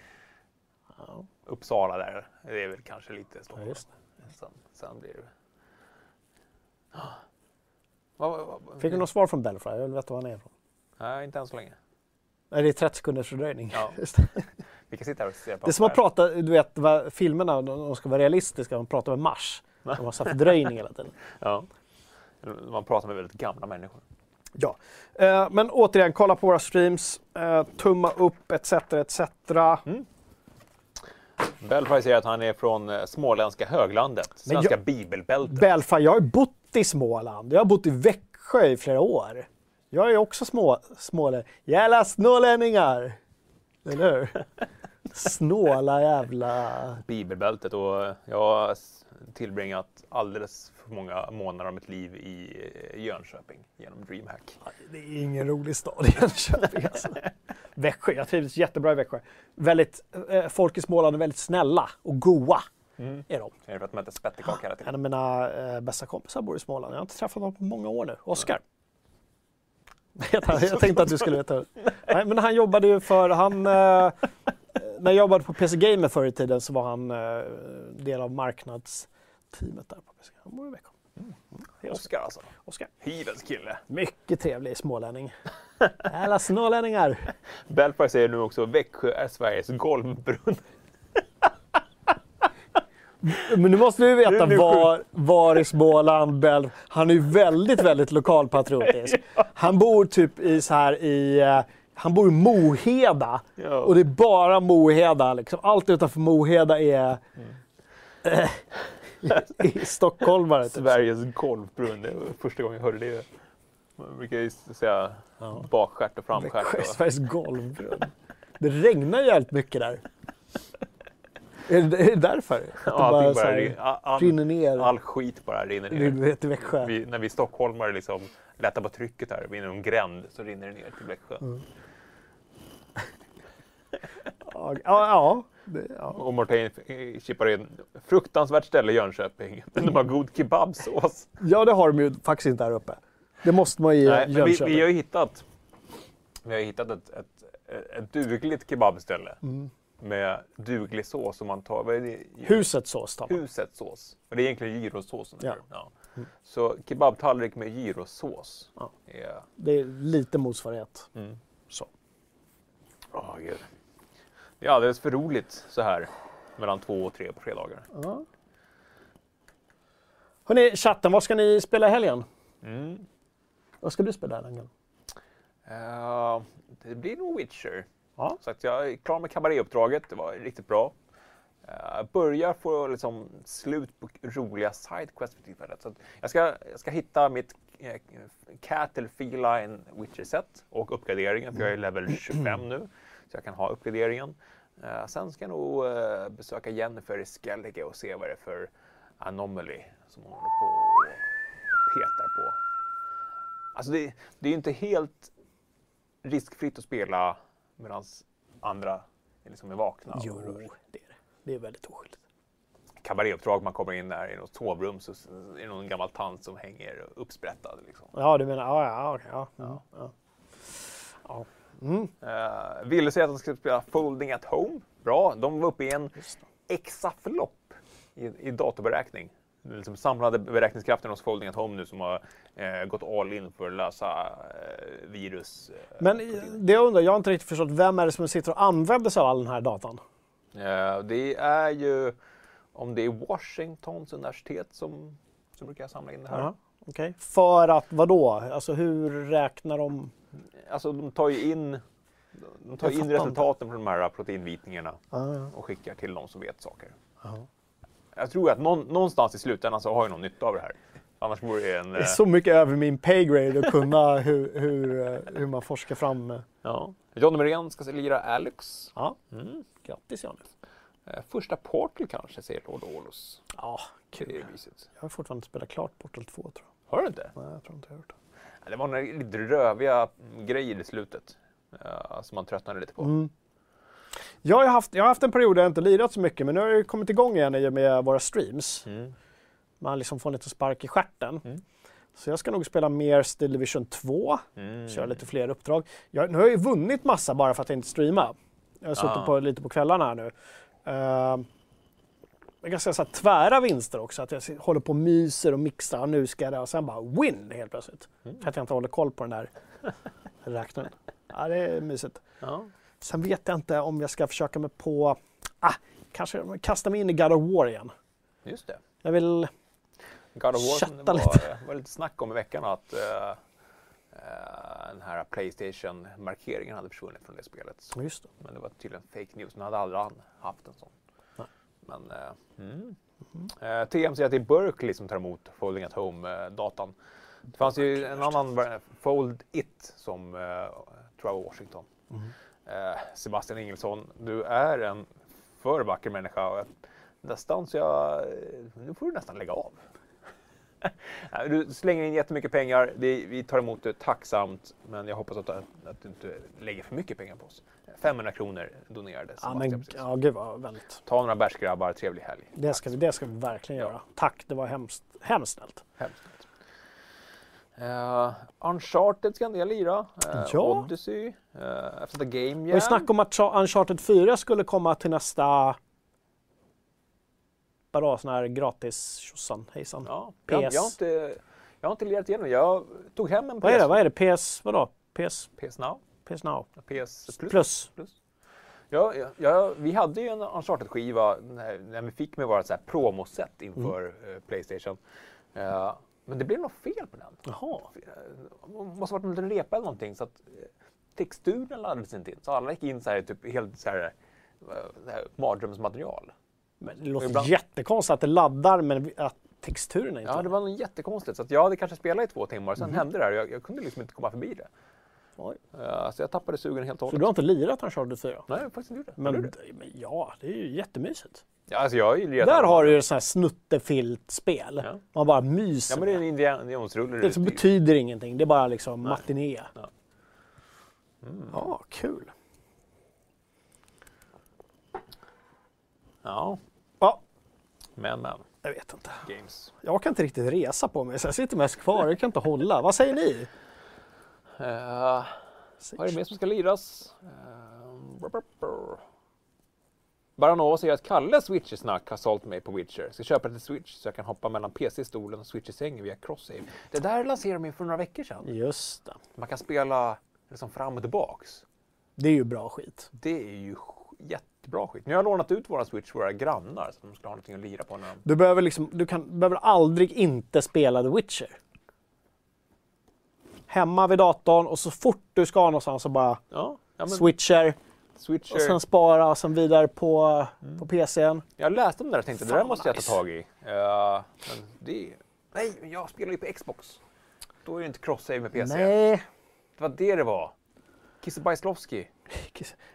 Ja, Uppsala där, det är väl kanske lite Stockholm. just Sen, sen blir det... Vad, Fick du något svar från Belfry? Jag vill veta var han är ifrån. Nej, inte än så länge. Nej, det är 30 sekunders fördröjning. Ja. Vi kan sitta här och se på det är som att prata, du vet, filmerna, de ska vara realistiska, de pratar med Mars. De har så fördröjning hela tiden. Ja. Man pratar med väldigt gamla människor. Ja, eh, men återigen, kolla på våra streams, eh, tumma upp etc. etc. Belfry säger att han är från eh, småländska höglandet, svenska jag- bibelbältet. Belfry, jag har bott i Småland. Jag har bott i Växjö i flera år. Jag är också små, smålänning. Jävla snålänningar! Eller hur? Snåla jävla... Bibelbältet och eh, jag tillbringat alldeles för många månader av mitt liv i eh, Jönköping genom DreamHack. Det är ingen rolig stad Jönköping alltså. Växjö, jag trivs jättebra i Växjö. Väldigt, eh, folk i Småland är väldigt snälla och goa. Är de. Är det för att man äter spettekaka hela En tiden? av mina eh, bästa kompisar bor i Småland. Jag har inte träffat honom på många år nu. Oskar. Han- Jag tänkte att du skulle veta. Nej, men han jobbade ju för, han, eh, när jag jobbade på PC Gamer förr i tiden så var han eh, del av marknadsteamet där på PC. Han i Växjö. Det är Oskar. Alltså. Oskar. Hyvens kille. Mycket trevlig smålänning. Alla snålänningar. Belfry säger nu också Växjö är Sveriges golvbrunn. Men nu måste du veta var, var i Småland Bell... Han är ju väldigt, väldigt lokalpatriotisk. Han bor typ i så här i... Han bor i Moheda. Ja. Och det är bara Moheda. Liksom. Allt utanför Moheda är... eh, i stockholmare. Typ. Sveriges golvbrunn. Det var första gången jag hörde det. Man brukar ju säga bakstjärt och framstjärt. Och- Sveriges golvbrunn. Det regnar jävligt mycket där. Är det, är det därför? Att det Ja, bara, allting så bara, här, all, rinner ner? all skit bara rinner ner. rinner till Växjö? Vi, när vi stockholmare liksom lättar på trycket här vid någon gränd så rinner det ner till Växjö. Mm. Ja, ja, ja, det, ja. Och Martin chippar in fruktansvärt ställe i Jönköping, men de har god kebabsås. ja, det har de ju faktiskt inte här uppe. Det måste man ge Nej, men vi, vi har ju hittat, vi har ju hittat ett, ett, ett dugligt kebabställe Mm. med duglig sås. Som man tar, vad är det? Husets sås tar man. Husets sås. Och det är egentligen gyrosåsen. Ja. Ja. Så kebabtallrik med gyrosås. Ja. är Det är lite motsvarighet. Mm. Så. Åh, gud. Det är alldeles för roligt så här mellan två och tre på fredagar. Ja. Hörrni, chatten, vad ska ni spela i helgen? Mm. Vad ska du spela i helgen? Eh, det blir nog Witcher. Ja. Så att jag är klar med kabaréuppdraget. Det var riktigt bra. Uh, börjar få liksom slut på roliga sidequests för tillfället. Så jag, ska, jag ska hitta mitt uh, Cattle Feline Witcher-set och uppgraderingen. För jag är level 25 nu. Så jag kan ha uppgraderingen. Eh, sen ska jag nog eh, besöka Jennifer i Skellige och se vad det är för anomaly som hon håller på och petar på. Alltså det, det är ju inte helt riskfritt att spela medan andra är liksom är vakna. Jo, det är det. Det är väldigt oskyldigt. Kabaréuppdrag, man kommer in där i något sovrum så är det någon gammal tant som hänger uppsprättad. Liksom. Ja, du menar, ja, ja, ja. Mm, ja. ja. Mm. Uh, Ville säger att de ska spela Folding at Home. Bra, de var uppe i en exaflop i, i datorberäkning. Liksom samlade beräkningskraften hos Folding at Home nu som har eh, gått all in för att lösa eh, virus. eh, Men det jag undrar, jag har inte riktigt förstått, vem är det som sitter och använder sig av all den här datan? Eh, det är ju om det är Washingtons universitet som, som brukar samla in det här. Ja, okej. För att vad då? Alltså hur räknar de? Alltså de tar ju in, de tar in resultaten från de här proteinvitningarna Ah, och skickar till de som vet saker. ja. Jag tror att någon, någonstans i slutändan så har ju någon nytta av det här. Annars vore det en... Det är eh, så mycket över min paygrade att kunna hur, hur, eh, hur man forskar fram. eh, Ja. Johnny Morén ska lira Alex. Ja, Mm. grattis Johnny. Första Portal kanske, säger Lord Olus. Ja, Det kul. är mysigt. Jag har fortfarande spelat klart Portal 2 tror jag. Har du inte? Nej, jag tror inte jag har gjort det. Det var några lite röviga grejer i slutet. Uh, som man tröttnade lite på. Mm. Jag har, haft, jag har haft en period där jag inte lirat så mycket, men nu har jag kommit igång igen i och med våra streams. Mm. Man liksom får en liten spark i stjärten. Mm. Så jag ska nog spela mer Still Division 2, Mm. köra lite fler uppdrag. Jag, nu har jag ju vunnit massa bara för att jag inte streamar. Jag har suttit Ja. på, lite på kvällarna här nu. Uh, ganska så här, tvära vinster också, att jag håller på och myser och mixar och nu ska jag det och sen bara win helt plötsligt. Mm. För att jag inte håller koll på den där räknaren. Ja, det är mysigt. Ja. Sen vet jag inte om jag ska försöka mig på, ah, kanske kasta mig in i God of War igen. Just det. Jag vill, God of War var, lite. var lite snack om i veckan att eh, eh, den här Playstation-markeringen hade försvunnit från det spelet. just det. Men det var tydligen fake news. Den hade aldrig haft en sån. Men eh, mm. Eh, TM säger att det är Berkeley som tar emot Folding at Home-datan. det fanns ju en annan, Fold It, som eh, tror jag var Washington. Eh, Sebastian Ingelsson, du är en för vacker människa. Nästan så jag... Nu får du nästan lägga av. Du slänger in jättemycket pengar. Vi tar emot det tacksamt. Men jag hoppas att, att du inte lägger för mycket pengar på oss. 500 kronor donerade Ja, men, ja, gud vad väldigt. Ta några bärsgrabbar, trevlig helg. Det ska, vi, det ska vi verkligen Ja. göra. Tack, det var hemskt, hemskt snällt. Hemskt. Uh, Uncharted ska en del lira. Uh, Ja. Odyssey. Uh, efter The Game Det var Jam. ju snack om att Cha- Uncharted 4 skulle komma till nästa... Vadå, sån här gratis tjosan hejsan. Ja, jag, jag, har PS. inte, jag har inte lirat igenom. Jag tog hem en PS. Vad är det? Vad är det? PS, vadå? PS, PS Now. PS Now? PS Plus. Plus. Plus. Ja, ja, ja, vi hade ju en Uncharted-skiva när, när vi fick med vårt så promoset inför Mm. eh, Playstation. Eh, men det blev något fel på den. Jaha. Det måste ha varit en liten repa eller någonting så att eh, texturen laddades inte in. Så alla gick in så här, typ helt så här, eh, det här mardrömsmaterial. Men det låter Ibland- jättekonstigt att det laddar men att texturen inte Ja, det var nog jättekonstigt. Så att jag hade kanske spelat i två timmar, sen hände det här jag, jag kunde liksom inte komma förbi det. Oj. Eh, så jag tappade sugen helt och Så hållet. du har inte lirat Uncharted 4? Nej, jag faktiskt inte det. Men, men ja, det är ju jättemysigt. Ja, alltså jag redan... Där har du ju sånt här snuttefilt-spel. Ja. Man bara myser. Ja, men det är en Indiana Jones-rulle. det betyder ingenting, det är bara liksom matiné. Ja. Ja, kul. Ja, Ja, men men. jag vet inte. Games. Jag kan inte riktigt resa på mig så jag sitter mest kvar. Jag kan inte hålla. Vad säger ni? Uh, vad är det mer som ska liras? Uh, brr. Baranova säger att Kalle Switcher-snack har sålt mig på Witcher. Ska köpa det till Switch så jag kan hoppa mellan PC-stolen och Switcher-sängen via cross-save. Det där lanserade de för några veckor sedan. Just det. Man kan spela liksom fram och tillbaks. Det är ju bra skit. Det är ju sk- jättebra skit. Nu har jag lånat ut våra Switch för våra grannar så att de ska ha någonting att lira på när de... Du behöver liksom, du kan, behöver aldrig inte spela The Witcher. Hemma vid datorn och så fort du ska någonstans så bara Ja, ja men switcher Switcher. och sen spara och sen vidare på, på PCn. Jag läste om det där och tänkte det Fan, där måste jag ta tag i. Uh, men det... Nej, jag spelar ju på Xbox. Då är det inte cross-save med PC. Nej. Det var det det var. Kissebajslovski.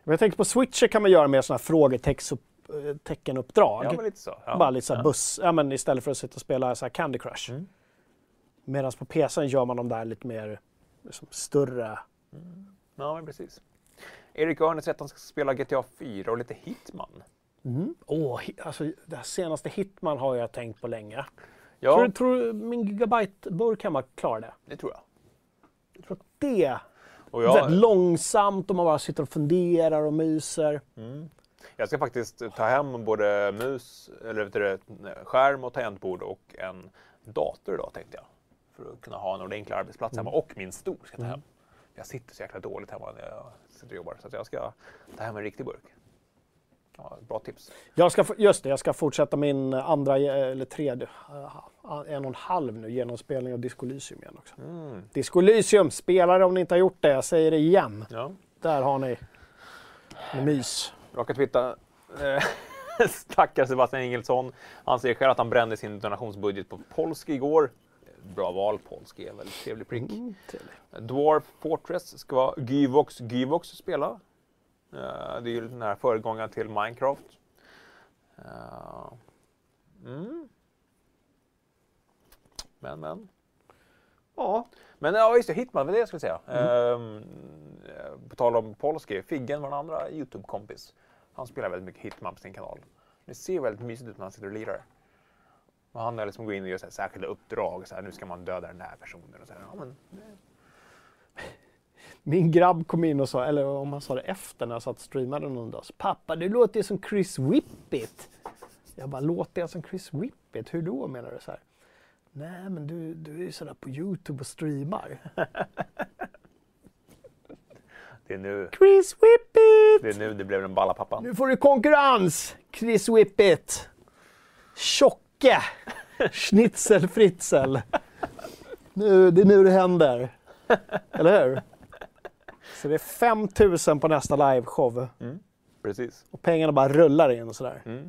Jag tänker på switcher kan man göra mer sådana här frågeteckenuppdrag. Ja, men lite så. Ja. Bara lite så här ja. buss, ja, men istället för att sitta och spela så här Candy Crush. Mm. Medan på PCn gör man de där lite mer liksom, större. Ja, men precis. Erik Örnes säger att han ska spela GTA 4 och lite Hitman. Åh, hi- alltså, det här senaste Hitman har jag tänkt på länge. Ja, Tror, du- tror du min gigabyte-burk hemma klarar det? det tror jag. Jag tror att det Och jag, långsamt och man bara sitter och funderar och myser. jag ska faktiskt ta hem både mus, eller vet du, skärm och tangentbord och en dator idag tänkte jag. För att kunna ha en ordentlig arbetsplats hemma och min stol ska jag ta hem. Jag sitter så jäkla dåligt hemma när jag sitter och jobbar så jag ska ta hem en riktig burk. Ja, bra tips. Jag ska, just det, jag ska fortsätta min andra eller tredje, eh, en och en halv nu genomspelning av Disco Elysium igen också. Mm. Disco Elysium, spela det om ni inte har gjort det. Jag säger det igen. Ja. Där har ni mys. Raka twitta. Eh, Stackars Sebastian Ingelsson. Han säger själv att han brände sin donationsbudget på polsk igår. bra val. Polski är väldigt trevlig prick. Mm, trevlig. Dwarf Fortress ska vara Gyvox Gyvox spela. Eh, det är ju den här föregångaren till Minecraft. Eh, mm. Men, men. Ja, Men ja, just det, Hitman, det var det jag skulle säga. Ehm, eh, på tal om Polski, Figgen, vår andra YouTube-kompis. Han spelar väldigt mycket Hitman på sin kanal. Det ser väldigt mysigt ut när han sitter och lirar. Och han är liksom går in och gör så här särskilda uppdrag. Så här, nu ska man döda den här personen. Och så här, ja, men, min grabb kom in och sa, eller om han sa det efter när jag satt och streamade någon dag. så, Pappa, du låter ju som Chris Whippet. Jag bara, låter jag som Chris Whippet? Hur då menar du? så här? Nej, men du, du är ju sådär på Youtube och streamar. det, är nu, Chris Whippet! det är nu det blev den balla pappan. Nu får du konkurrens, Chris Whippet. Tjocke! Schnitzel Fritzel. Nu, det är nu det händer. Eller hur? Så det är 5000 på nästa liveshow Precis. och pengarna bara rullar in och sådär. Mm.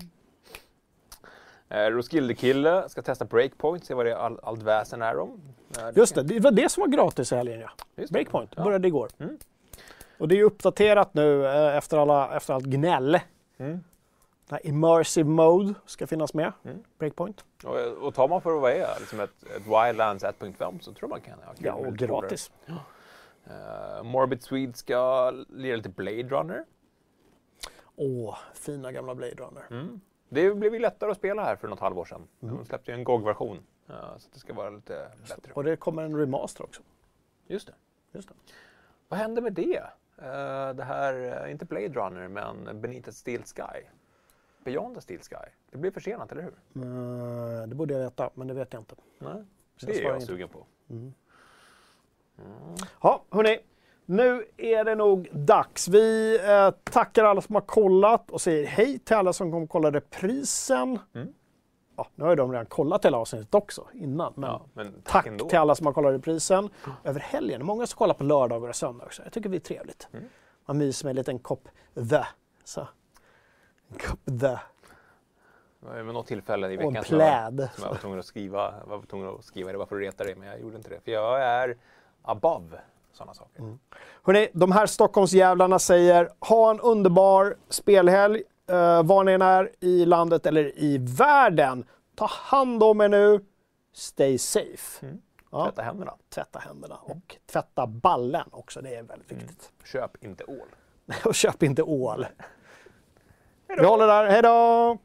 Eh, Roskilde-kille ska testa breakpoint, se vad det all, allt väsen är om. Eh, Just det, det var det som var gratis i helgen ja. Breakpoint, Ja. började igår. Mm. Och det är ju uppdaterat nu eh, efter, alla, efter allt gnäll. Mm. Den här immersive mode ska finnas med. Mm. Breakpoint. Och, och tar man för vad det är, liksom ett, ett Wildlands 1.5 så tror man kan ha kul Ja, och lite roligare. Eh, Morbid Swede ska lira lite Blade Runner. Åh, fina gamla Blade Runner. Mm. Det blev ju lättare att spela här för något halvår sedan. Mm. De släppte ju en GOG-version. eh, så det ska vara lite bättre. Och det kommer en remaster också. Just det. Just det. Vad hände med det? Eh, det här, inte Blade Runner, men Beneath a Steel Sky. Beyond a Steel Sky. Det blev försenat, eller hur? Eh, det borde jag veta, men det vet jag inte. Nej. Det jag är jag inte. sugen på. Ja, hörni. Nu är det nog dags. Vi eh, tackar alla som har kollat och säger hej till alla som kommer kolla reprisen. Mm. Ja, nu har ju de redan kollat hela avsnittet också innan. Men Ja, men tack, tack till alla som har kollat reprisen över helgen. Många som kollar på lördagar och söndagar också. Jag tycker det är trevligt. Mm. Man myser med en liten kopp the. Så. En kopp the. Vid något tillfälle i Och veckan som jag, som jag var tvungen att skriva. Jag var tvungen att skriva det bara för att reta dig, men jag gjorde inte det. För jag är above sådana saker. Mm. Hörrni, de här Stockholmsjävlarna säger ha en underbar spelhelg eh, var ni än är i landet eller i världen. Ta hand om er nu. Stay safe. Mm. Ja, Tvätta händerna. tvätta händerna och tvätta ballen också. Det är väldigt viktigt. Köp inte ål. Och köp inte ål. Vi håller där. Hej då!